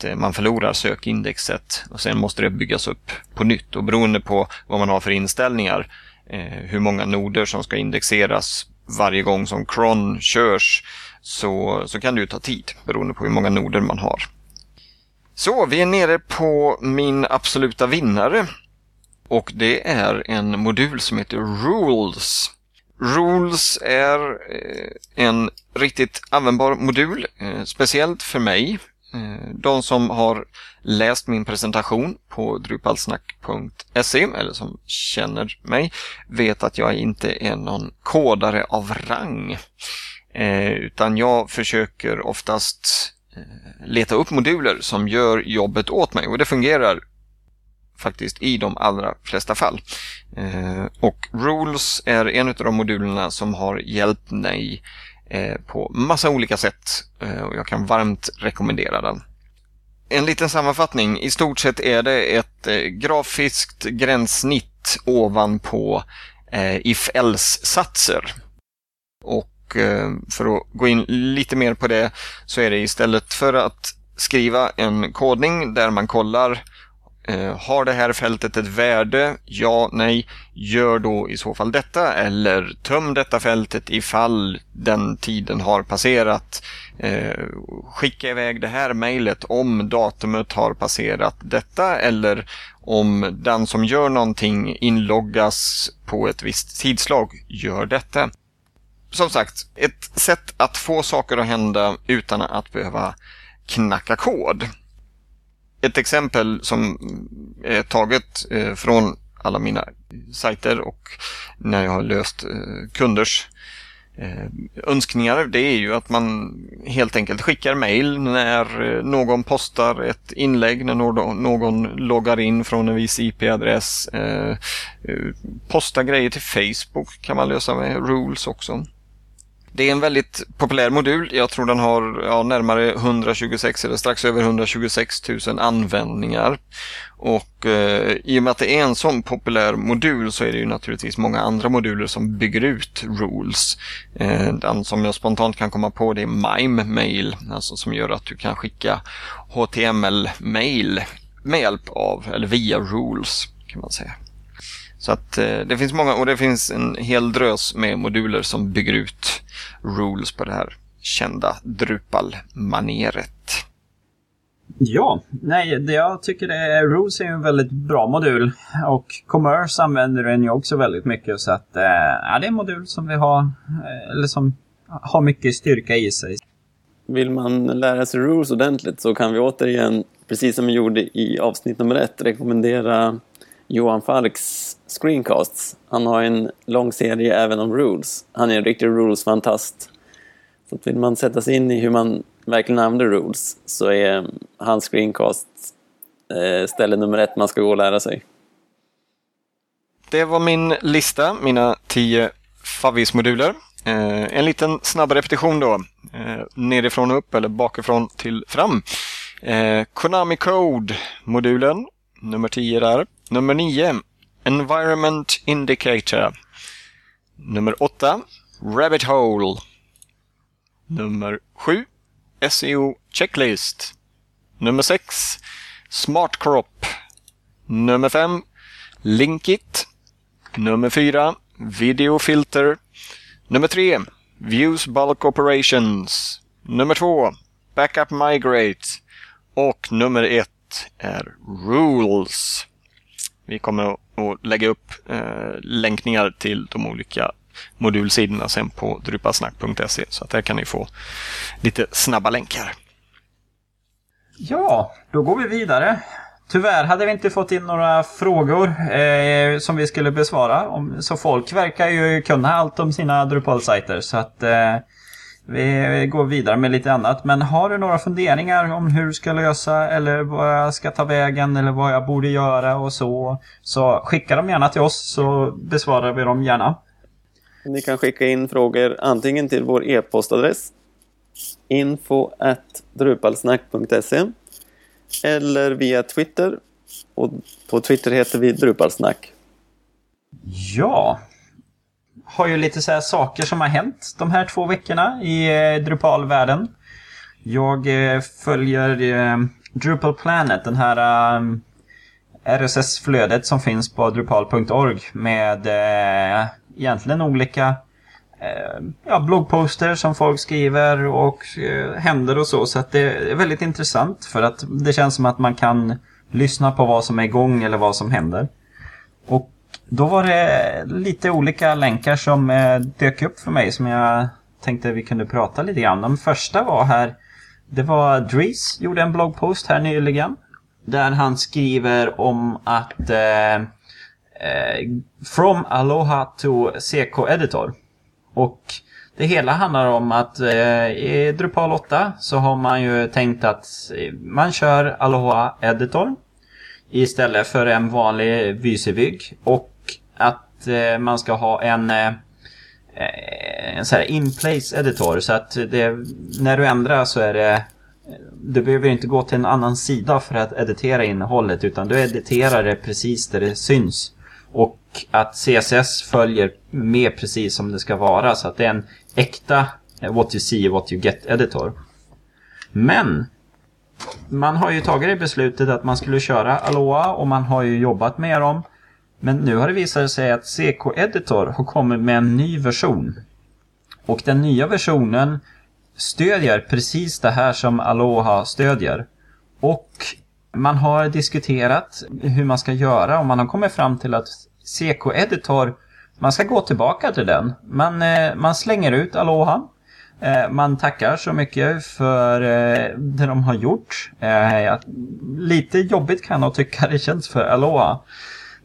Eh, man förlorar sökindexet och sen måste det byggas upp på nytt och beroende på vad man har för inställningar eh, hur många noder som ska indexeras varje gång som cron körs så, så kan det ju ta tid beroende på hur många noder man har. Så, vi är nere på min absoluta vinnare. Och det är en modul som heter Rules. Rules är eh, en riktigt användbar modul, eh, speciellt för mig Eh, de som har läst min presentation på drupalsnack.se eller som känner mig vet att jag inte är någon kodare av rang. Eh, utan jag försöker oftast eh, leta upp moduler som gör jobbet åt mig och det fungerar faktiskt i de allra flesta fall. Och Rules är en av de modulerna som har hjälpt mig Eh, på massa olika sätt eh, och jag kan varmt rekommendera den. En liten sammanfattning. I stort sett är det ett eh, grafiskt gränssnitt ovanpå if-else-satser. Och för att gå in lite mer på det så är det istället för att skriva en kodning där man kollar Eh, har det här fältet ett värde? Ja, nej. Gör då i så fall detta eller töm detta fältet ifall den tiden har passerat. Eh, skicka iväg det här mejlet om datumet har passerat detta eller om den som gör någonting inloggas på ett visst tidslag, gör detta. Som sagt, ett sätt att få saker att hända utan att behöva knacka kod ett exempel som är taget eh, från alla mina sajter och när jag har löst eh, kunders eh, önskningar det är ju att man helt enkelt skickar mail när någon postar ett inlägg, när någon loggar in från en viss IP-adress. Posta grejer till Facebook kan man lösa med rules också. Det är en väldigt populär modul. Jag tror den har ja, närmare 126 eller strax över 126 000 användningar. Och eh, i och med att det är en sån populär modul så är det ju naturligtvis många andra moduler som bygger ut rules. Eh, den som jag spontant kan komma på det är Mime Mail, alltså som gör att du kan skicka HTML-mail med hjälp av, eller via rules kan man säga. Så att eh, det finns många och det finns en hel drös med moduler som bygger ut rules på det här kända Drupal-maneret. Ja, nej, det jag tycker det är, Rules är en väldigt bra modul och Commerce använder den ju också väldigt mycket så att eh, ja, det är en modul som vi har, eh, eller som har mycket styrka i sig. Vill man lära sig Rules ordentligt så kan vi återigen, precis som vi gjorde i avsnitt nummer ett, rekommendera Johan Falks screencasts. Han har en lång serie även om rules. Han är en riktig rules-fantast. Så vill man sätta sig in i hur man verkligen använder rules så är eh, hans screencast eh, ställe nummer ett man ska gå och lära sig. Det var min lista, mina tio favvismoduler. Eh, en liten snabb repetition då. Eh, nerifrån och upp eller bakifrån till fram. Eh, Konami Code-modulen, nummer 10 där. Nummer 9. Environment Indicator. Nummer 8. Rabbit Hole. Nummer 7. SEO Checklist. Nummer 6. Smart Crop. Nummer 5. Linkit. Nummer 4. Video Filter. Nummer 3. Views Bulk Operations. Nummer 2. Backup Migrate. Och nummer 1 är Rules. Vi kommer att lägga upp eh, länkningar till de olika modulsidorna sen på drupasnack.se så att där kan ni få lite snabba länkar. Ja, då går vi vidare. Tyvärr hade vi inte fått in några frågor eh, som vi skulle besvara. Om, så folk verkar ju kunna allt om sina Drupal-sajter. Så att eh, vi går vidare med lite annat. Men har du några funderingar om hur du ska lösa eller vad jag ska ta vägen eller vad jag borde göra och så. Så skicka dem gärna till oss så besvarar vi dem gärna. Ni kan skicka in frågor antingen till vår e-postadress info drupalsnack.se eller via Twitter. Och på Twitter heter vi Drupalsnack. Ja, har ju lite så här saker som har hänt de här två veckorna i eh, Drupal-världen. Jag eh, följer eh, Drupal Planet, den här RSS-flödet som finns på drupal.org med egentligen olika ja, bloggposter som folk skriver och eh, händer och så. Så att det är väldigt intressant för att det känns som att man kan lyssna på vad som är igång eller vad som händer. Och då var det lite olika länkar som eh, dök upp för mig som jag tänkte vi kunde prata lite grann. Den första var här det var Dries gjorde en bloggpost här nyligen. Där han skriver om att eh, eh From Aloha to CK Editor. Och det hela handlar om att eh, i Drupal 8 så har man ju tänkt att man kör Aloha Editor istället för en vanlig vysebygg. Och att eh, man ska ha en eh, en så här in-place editor så att det, när du ändrar så är det du behöver inte gå till en annan sida för att editera innehållet utan du editerar det precis där det syns. Och att CSS följer med precis som det ska vara så att det är en äkta eh, what you see, what you get editor. Men man har ju tagit det beslutet att man skulle köra Aloha och man har ju jobbat med dem. Men nu har det visat sig att CK Editor har kommit med en ny version. Och den nya versionen stödjer precis det här som Aloha stödjer. Och man har diskuterat hur man ska göra och man har kommit fram till att CK Editor, man ska gå tillbaka till den. Man, eh, man slänger ut Aloha. Eh, man tackar så mycket för eh, det de har gjort. Lite jobbigt kan jag tycka det känns för Aloha.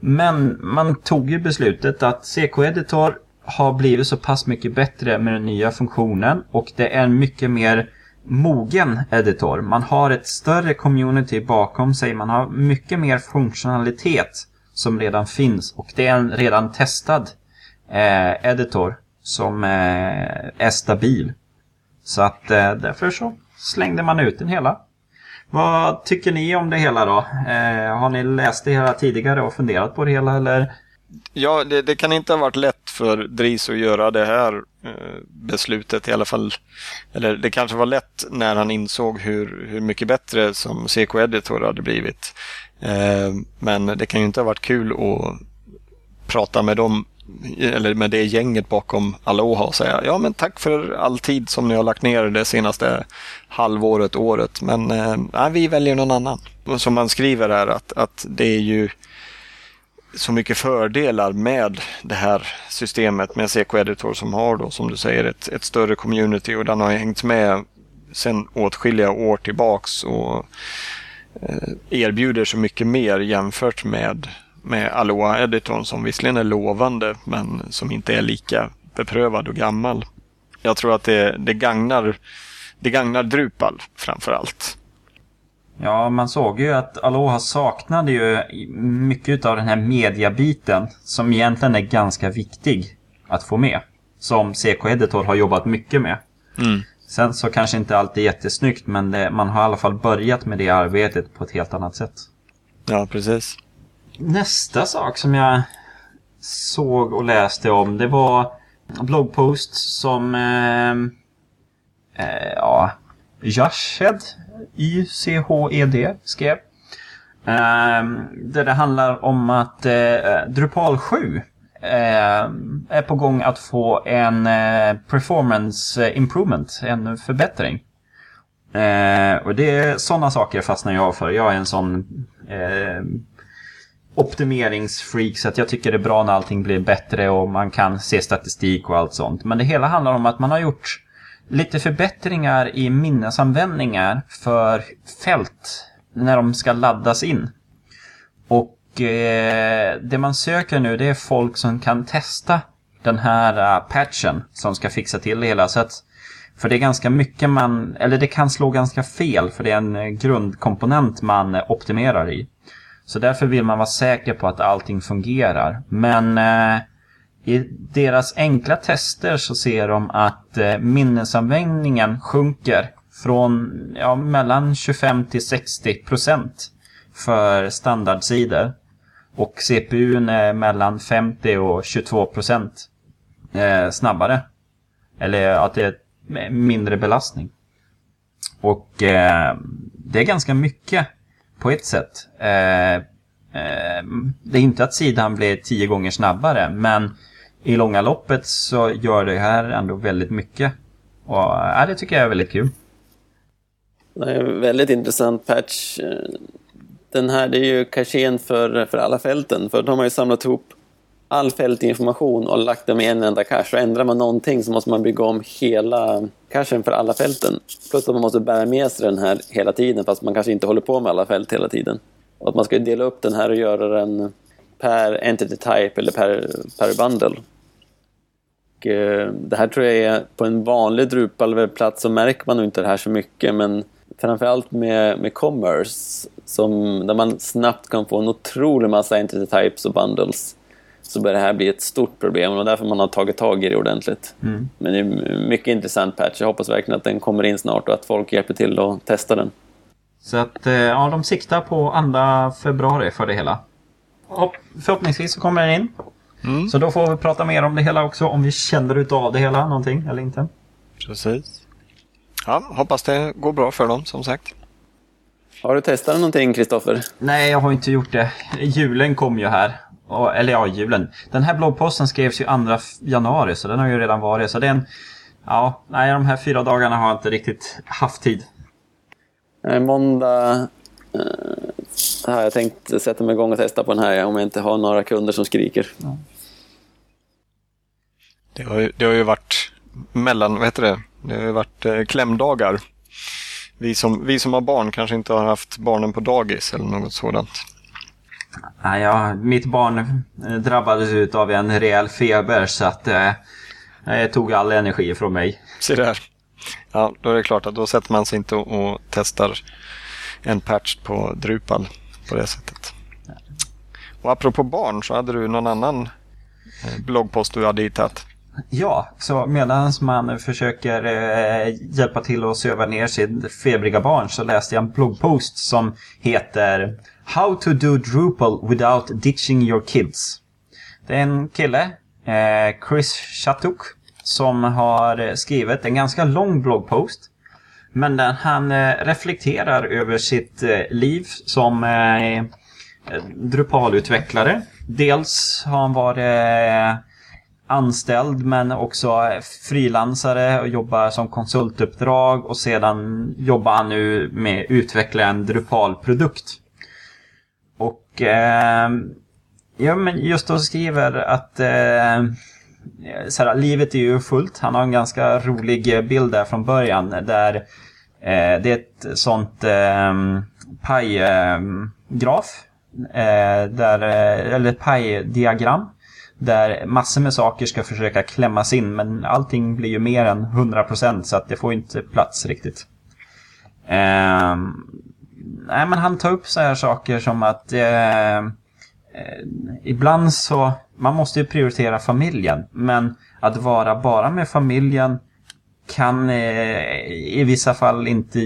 Men man tog ju beslutet att CK Editor har blivit så pass mycket bättre med den nya funktionen och det är en mycket mer mogen editor. Man har ett större community bakom sig. Man har mycket mer funktionalitet som redan finns och det är en redan testad eh, editor som eh, är stabil. Så att eh, därför så slängde man ut den hela. Vad tycker ni om det hela då? Eh, har ni läst det hela tidigare och funderat på det hela eller? Ja, det, det, kan inte ha varit lätt för Dries att göra det här eh, beslutet i alla fall. Eller det kanske var lätt när han insåg hur, hur mycket bättre som CK Editor hade blivit. Eh, men det kan ju inte ha varit kul att prata med dem eller med det gänget bakom Aloha och säga ja men tack för all tid som ni har lagt ner det senaste halvåret, året. Men eh, nej, vi väljer någon annan. Som man skriver här att, att det är ju så mycket fördelar med det här systemet med CK Editor som har då som du säger ett, ett större community och den har hängt med sedan åtskilliga år tillbaks och eh, erbjuder så mycket mer jämfört med med Aloha Editorn som visserligen är lovande men som inte är lika beprövad och gammal. Jag tror att det, det, gagnar, det gagnar Drupal framför allt. Ja, man såg ju att Aloha saknade ju mycket av den här mediabiten som egentligen är ganska viktig att få med. Som CK Editor har jobbat mycket med. Mm. Sen så kanske inte alltid jättesnyggt men det, man har i alla fall börjat med det arbetet på ett helt annat sätt. Ja, precis. Nästa sak som jag såg och läste om det var bloggpost som eh, eh, ja, Jashed, Y-C-H-E-D skrev. Eh, där det handlar om att eh, Drupal 7 eh, är på gång att få en eh, performance improvement, en förbättring. Eh, och det är sådana saker fastnar jag för. Jag är en sån eh, optimeringsfreak så att jag tycker det är bra när allting blir bättre och man kan se statistik och allt sånt. Men det hela handlar om att man har gjort lite förbättringar i minnesanvändningar för fält när de ska laddas in. Och eh, det man söker nu det är folk som kan testa den här uh, patchen som ska fixa till det hela. Så att, för det är ganska mycket man, eller det kan slå ganska fel för det är en eh, grundkomponent man optimerar i. Så därför vill man vara säker på att allting fungerar. Men eh, i deras enkla tester så ser de att eh, minnesanvändningen sjunker från ja, mellan 25 till 60 procent för standardsidor. Och CPUn är mellan 50 och 22 procent eh, snabbare. Eller att det är mindre belastning. Och eh, det är ganska mycket på ett sätt. Eh, eh, det är inte att sidan blir tio gånger snabbare, men i långa loppet så gör det här ändå väldigt mycket. Och ja, det tycker jag är väldigt kul. Det är en väldigt intressant patch. Den här, det är ju kachén för, för alla fälten, för de har ju samlat ihop all fältinformation och lagt dem i en enda cache. Och ändrar man någonting så måste man bygga om hela cachen för alla fälten. Plus att man måste bära med sig den här hela tiden fast man kanske inte håller på med alla fält hela tiden. Och att man ska dela upp den här och göra den per entity type eller per, per bundle. Och, eh, det här tror jag är på en vanlig Drupal-webbplats så märker man nog inte det här så mycket men framförallt med, med commerce som, där man snabbt kan få en otrolig massa entity types och bundles så börjar det här bli ett stort problem och därför man har tagit tag i det ordentligt. Mm. Men det är en mycket intressant patch. Jag hoppas verkligen att den kommer in snart och att folk hjälper till att testa den. Så att, eh, ja, de siktar på 2 februari för det hela. Och förhoppningsvis så kommer den in. Mm. Så då får vi prata mer om det hela också, om vi känner utav det hela någonting eller inte. Precis. Ja, hoppas det går bra för dem som sagt. Har du testat någonting Kristoffer? Nej, jag har inte gjort det. Julen kom ju här. Eller ja, julen. Den här bloggposten skrevs ju 2 januari så den har ju redan varit. Så den... Ja, nej de här fyra dagarna har jag inte riktigt haft tid. Nej, måndag eh, har jag tänkt sätta mig igång och testa på den här om jag inte har några kunder som skriker. Ja. Det, har ju, det har ju varit mellan, vad heter det? Det har ju varit eh, klämdagar. Vi som, vi som har barn kanske inte har haft barnen på dagis eller något sådant. Nej, ja, mitt barn eh, drabbades av en rejäl feber så att eh, det tog all energi från mig. Se där. Ja, då är det klart att då sätter man sig inte och, och testar en patch på Drupal på det sättet. Och apropå barn så hade du någon annan eh, bloggpost du hade hittat. Ja, så medan man försöker eh, hjälpa till att söva ner sitt febriga barn så läste jag en bloggpost som heter How to do Drupal without ditching your kids. Det är en kille, eh, Chris Chatuk, som har skrivit en ganska lång bloggpost. Men där han eh, reflekterar över sitt eh, liv som eh, eh Drupal-utvecklare. Dels har han varit eh, anställd men också eh, frilansare och jobbar som konsultuppdrag och sedan jobbar han nu med att utveckla en Drupal-produkt. Och eh, ja, men just då skriver att eh, såhär, livet är ju fullt. Han har en ganska rolig bild där från början där eh, det är ett sånt eh, pajgraf. Eh, där, eh, eller ett där massor med saker ska försöka klämmas in men allting blir ju mer än 100% så att det får inte plats riktigt. Ehm, Nej men han tar upp så här saker som att eh, eh, ibland så, man måste ju prioritera familjen men att vara bara med familjen kan eh, i vissa fall inte,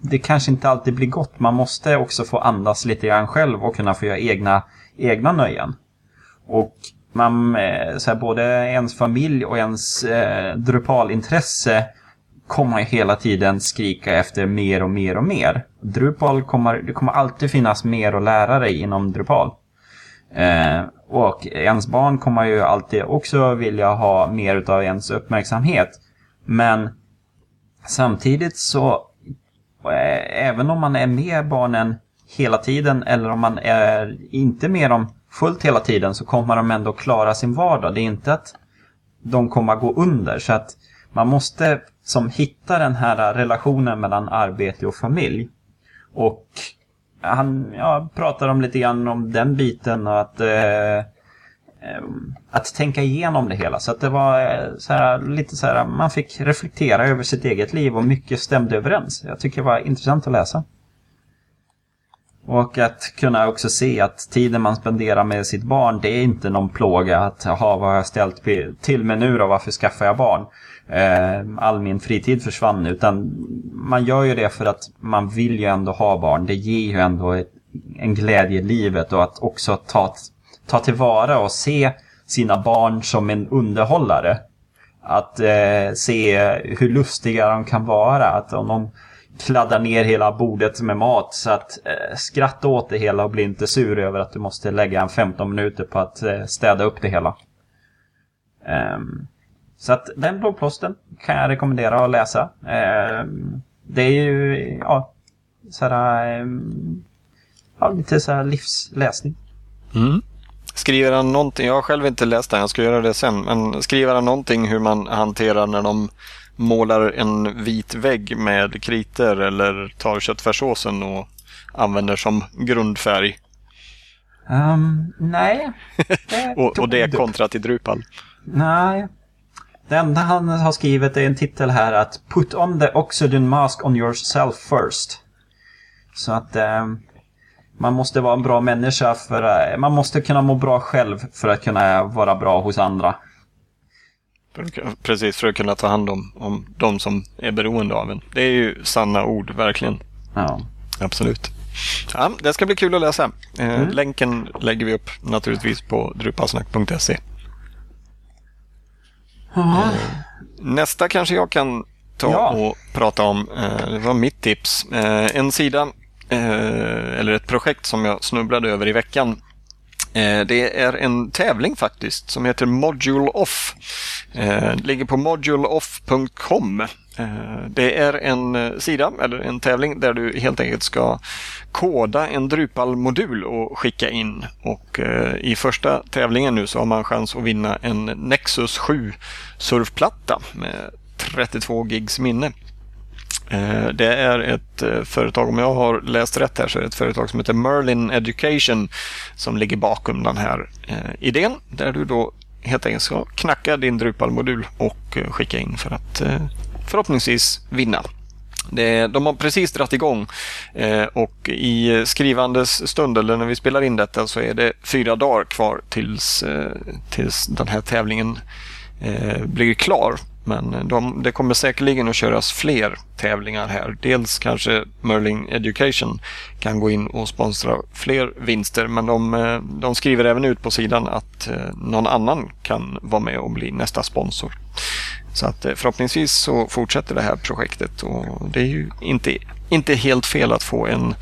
det kanske inte alltid blir gott. Man måste också få andas lite grann själv och kunna få göra egna, egna nöjen. Och man, eh, så här, både ens familj och ens eh, Drupalintresse kommer hela tiden skrika efter mer och mer och mer. Drupal kommer, det kommer alltid finnas mer att lära dig inom Drupal. Eh, och ens barn kommer ju alltid också vilja ha mer av ens uppmärksamhet. Men samtidigt så, eh, även om man är med barnen hela tiden eller om man är inte med dem fullt hela tiden så kommer de ändå klara sin vardag. Det är inte att de kommer gå under. Så att man måste som hitta den här relationen mellan arbete och familj. Och han ja, pratar om lite grann om den biten och att eh, eh att tänka igenom det hela. Så att det var eh, så här, lite så här, man fick reflektera över sitt eget liv och mycket stämde överens. Jag tycker det var intressant att läsa. Och att kunna också se att tiden man spenderar med sitt barn, det är inte någon plåga att ha vad har jag ställt till med nu då, varför skaffar jag barn? Eh, all min fritid försvann, utan man gör ju det för att man vill ju ändå ha barn. Det ger ju ändå ett, en glädje i livet och att också ta, ta tillvara och se sina barn som en underhållare. Att eh, se hur lustiga de kan vara. Att om de kladdar ner hela bordet med mat. Så att eh, skratta åt det hela och bli inte sur över att du måste lägga en 15 minuter på att eh, städa upp det hela. Um, så att den bloggposten kan jag rekommendera att läsa. Um, det är ju ja, såhär, um, ja, lite så livsläsning. Mm. Skriver han någonting, jag har själv inte läst den, jag ska göra det sen, men skriver han någonting hur man hanterar när de målar en vit vägg med kriter eller tar köttfärssåsen och använder som grundfärg? Um, nej. Det och, och det kontra till Drupal? Nej. Det enda han har skrivit är en titel här att Put on the oxygen mask on yourself first. Så att um, man måste vara en bra människa för uh, man måste kunna må bra själv för att kunna vara bra hos andra. Precis, för att kunna ta hand om, om de som är beroende av en. Det är ju sanna ord, verkligen. Ja. Absolut. Ja, det ska bli kul att läsa. Eh, mm. Länken lägger vi upp naturligtvis på drupalsnack.se. Eh, nästa kanske jag kan ta ja. och prata om. Eh, det var mitt tips. Eh, en sida, eller ett projekt som jag snubblade över i veckan Eh, det är en tävling faktiskt som heter Module Off. Eh, det ligger på moduleoff.com. Eh, det är en sida, eller en tävling, där du helt enkelt ska koda en Drupal-modul och skicka in. Och i första tävlingen nu så har man chans att vinna en Nexus 7 surfplatta med 32 gigs minne. Eh, det är ett eh, företag, om jag har läst rätt här, så är det ett företag som heter Merlin Education som ligger bakom den här eh, idén. Där du då helt enkelt ska knacka din Drupal-modul och skicka in för att förhoppningsvis vinna. Det, de har precis dragit igång och i skrivandes stund, eller när vi spelar in detta, så är det fyra dagar kvar tills, tills den här tävlingen blir klar. Men eh, de, det kommer säkerligen att köras fler tävlingar här. Dels kanske Merlin Education kan gå in och sponsra fler vinster men de, eh, de skriver även ut på sidan att eh, någon annan kan vara med och bli nästa sponsor. Så att förhoppningsvis så fortsätter det här projektet och det är ju inte, inte helt fel att få en,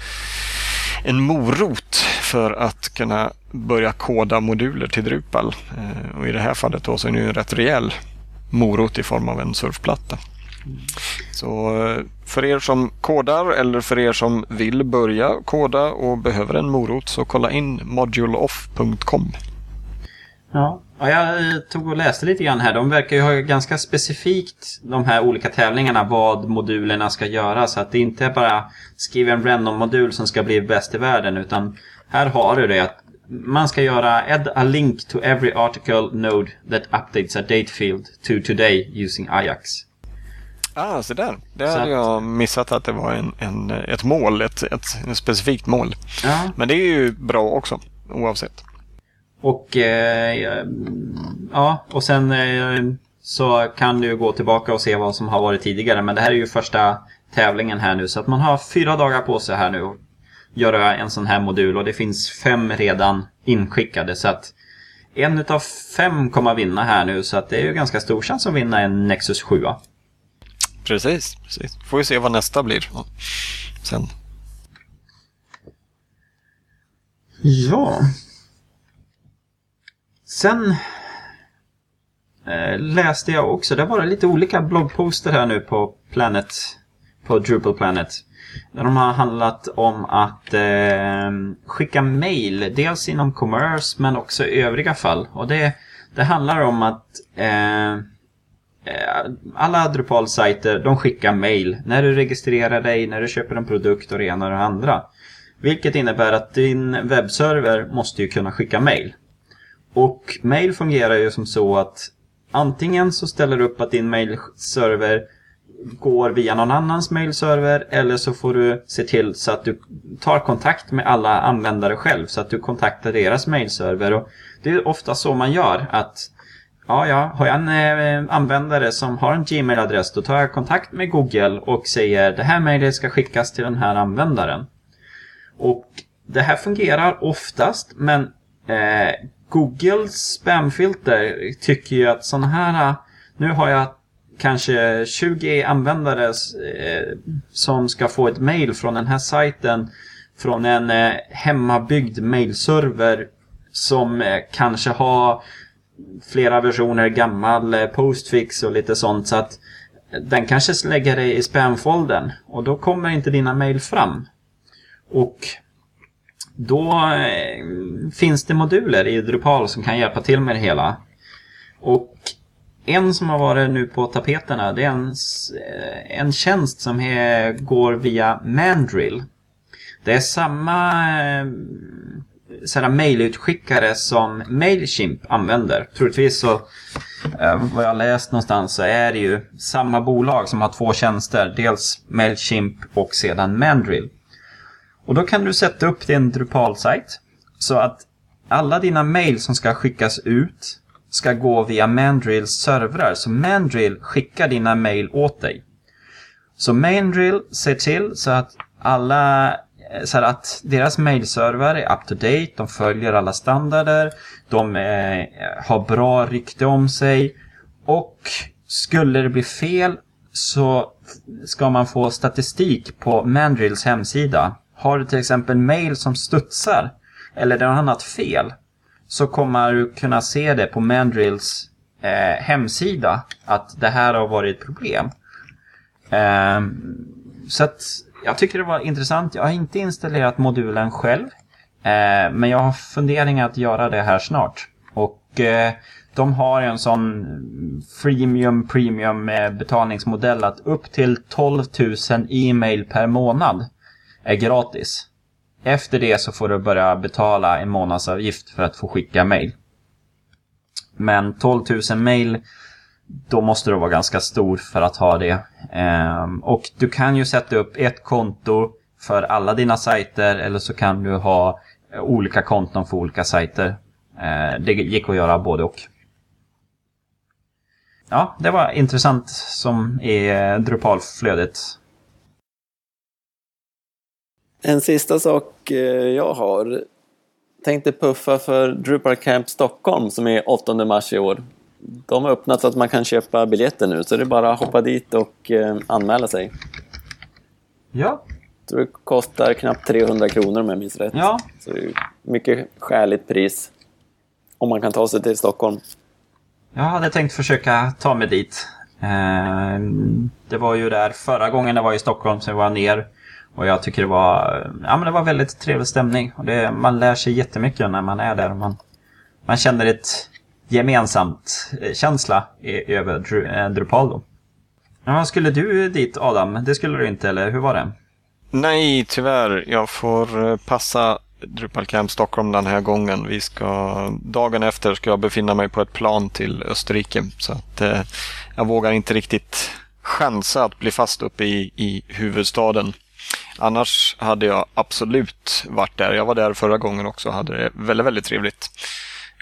en morot för att kunna börja koda moduler till Drupal. Och i det här fallet då så är det ju en rätt rejäl morot i form av en surfplatta. Så eh, för er som kodar eller för er som vill börja koda och behöver en morot så kolla in moduleoff.com. Ja, jag eh, tog och läste lite grann här. De verkar ju ha ganska specifikt de här olika tävlingarna vad modulerna ska göra. Så att det inte är bara skriva en random-modul som ska bli bäst i världen utan här har du det att man ska göra add a link to every article node that updates a date field to today using Ajax. Ah, så där. Det så hade att... jag missat att det var en, en, ett mål, ett, ett, ett specifikt mål. Ja. Men det är ju bra också, oavsett. Och eh, ja, och sen eh, så kan du gå tillbaka och se vad som har varit tidigare. Men det här är ju första tävlingen här nu så att man har fyra dagar på sig här nu göra en sån här modul och det finns fem redan inskickade så att en utav fem kommer att vinna här nu så att det är ju ganska stor chans att vinna en Nexus 7. Precis, precis. Får vi se vad nästa blir sen. Ja. Sen eh, läste jag också, det var lite olika bloggposter här nu på Planet, på Drupal Planet. Där de har handlat om att eh, skicka mail, dels inom commerce men också i övriga fall. Och det, det handlar om att ehm, eh, alla Drupal-sajter de skickar mail när du registrerar dig, när du köper en produkt och det ena och det andra. Vilket innebär att din webbserver måste ju kunna skicka mail. Och mail fungerar ju som så att antingen så ställer du upp att din mailserver går via någon annans mailserver eller så får du se till så att du tar kontakt med alla användare själv så att du kontaktar deras mailserver. Och det är ofta så man gör att Ja, ja, har jag en eh, användare som har en Gmail-adress då tar jag kontakt med Google och säger det här mejlet ska skickas till den här användaren. Och det här fungerar oftast men eh, Googles spamfilter tycker ju att sådana här nu har jag kanske 20 användare eh, som ska få ett mail från den här sajten från en eh, hemmabyggd mailserver som eh, kanske har flera versioner gammal postfix och lite sånt så att den kanske lägger dig i spamfoldern och då kommer inte dina mail fram. Och då finns det moduler i Drupal som kan hjälpa till med det hela. Och en som har varit nu på tapeterna det är en, eh, en tjänst som he, går via Mandrill. Det är samma eh, sådana mailutskickare som Mailchimp använder. Troligtvis så, eh, vad jag har läst någonstans, så är det ju samma bolag som har två tjänster. Dels Mailchimp och sedan Mandrill. Och då kan du sätta upp din Drupal-sajt så att alla dina mail som ska skickas ut ska gå via Mandrills servrar. Så Mandrill skickar dina mail åt dig. Så Mandrill ser till så att alla så att deras mailserver är up to date, de följer alla standarder, de eh, har bra rykte om sig och skulle det bli fel så ska man få statistik på Mandrills hemsida. Har du till exempel mail som studsar eller det är något annat fel så kommer du kunna se det på Mandrills eh, hemsida att det här har varit ett problem. Eh, så att jag tycker det var intressant. Jag har inte installerat modulen själv. Eh, men jag har funderingar att göra det här snart. Och eh, de har en sån freemium premium eh, betalningsmodell att upp till 12 000 e-mail per månad är gratis. Efter det så får du börja betala en månadsavgift för att få skicka mail. Men 12 000 mail, då måste du vara ganska stor för att ha det. Ehm, och du kan ju sätta upp ett konto för alla dina sajter eller så kan du ha olika konton för olika sajter. Ehm, det gick att göra både och. Ja, det var intressant som är Drupalflödet. En sista sak eh, jag har. Tänkte puffa för Drupal Camp Stockholm som är 8 mars i år. De har öppnat så att man kan köpa biljetter nu så det är bara att hoppa dit och eh, anmäla sig. Ja. Jag tror det kostar knappt 300 kronor om jag minns rätt. Ja. Så det är mycket skäligt pris. Om man kan ta sig till Stockholm. Jag hade tänkt försöka ta mig dit. Eh, det var ju där förra gången jag var i Stockholm så jag var ner. Och jag tycker det var, ja, men det var väldigt trevlig stämning. Och det, man lär sig jättemycket när man är där. Man, man känner ett gemensamt eh, känsla i, över Dru, eh, Drupal då. Ja, skulle du dit Adam? Det skulle du inte, eller hur var det? Nej, tyvärr. Jag får eh, passa Drupal Camp Stockholm den här gången. Vi ska, dagen efter ska jag befinna mig på ett plan till Österrike. Så att eh, jag vågar inte riktigt chansa att bli fast uppe i, i huvudstaden. Annars hade jag absolut varit där. Jag var där förra gången också och hade det väldigt, väldigt trevligt.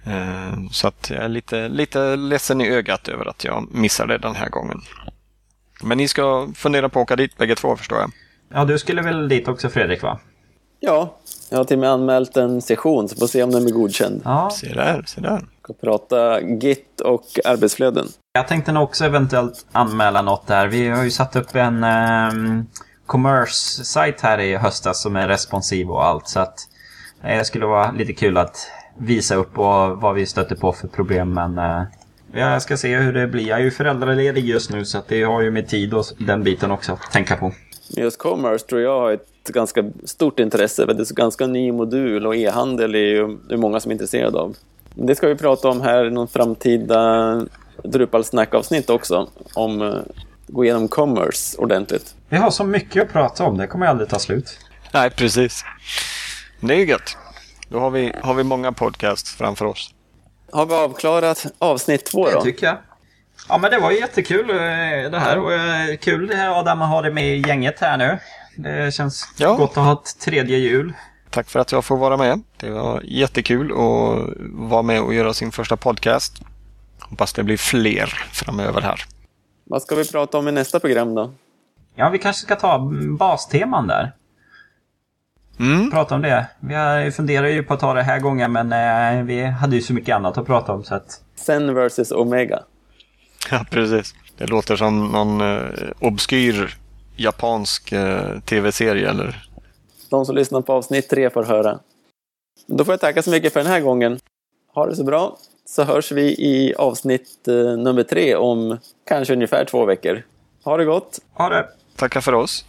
Eh, så att jag är lite, lite ledsen i ögat över att jag missade den här gången. Men ni ska fundera på att åka dit bägge två förstår jag. Ja, du skulle väl dit också Fredrik va? Ja, jag har till och med anmält en session så får se om den blir godkänd. Ja. Se där, se där. Ska prata Git och arbetsflöden. Jag tänkte nog också eventuellt anmäla något där. Vi har ju satt upp en um, commerce-sajt här i höstas som är responsiv och allt. Så att eh, det skulle vara lite kul att visa upp och vad vi stöter på för problem. Men eh, jag ska se hur det blir. Jag är ju föräldraledig just nu så att det har ju med tid och den biten också att tänka på. Just commerce tror jag har ett ganska stort intresse. För det är en ganska ny modul och e-handel är ju det är många som är intresserade av. Det ska vi prata om här i någon framtida Drupal Snack-avsnitt också. Om eh, gå igenom commerce ordentligt. Vi har så mycket att prata om. Det kommer aldrig ta slut. Nej, precis. Det är ju gött. Då har vi, har vi många podcasts framför oss. Har vi avklarat avsnitt två då? Det tycker jag. Ja men det var jättekul eh, det här. Och eh, kul det här Adam att ha det med i gänget här nu. Det känns Ja. gott att ha ett tredje jul. Tack för att jag får vara med. Det var jättekul att vara med och göra sin första podcast. Hoppas det blir fler framöver här. Vad ska vi prata om i nästa program då? Ja vi kanske ska ta basteman där. Mm. Prata om det. Vi funderar ju på att ta det här gången men eh, vi hade ju så mycket annat att prata om så att... Zen vs Omega. Ja, precis. Det låter som någon eh, obskyr japansk eh, tv-serie eller? De som lyssnar på avsnitt tre får höra. Då får jag tacka så mycket för den här gången. Ha det så bra, så hörs vi i avsnitt eh, nummer tre om kanske ungefär två veckor. Ha det gott! Ha det! Tackar för oss.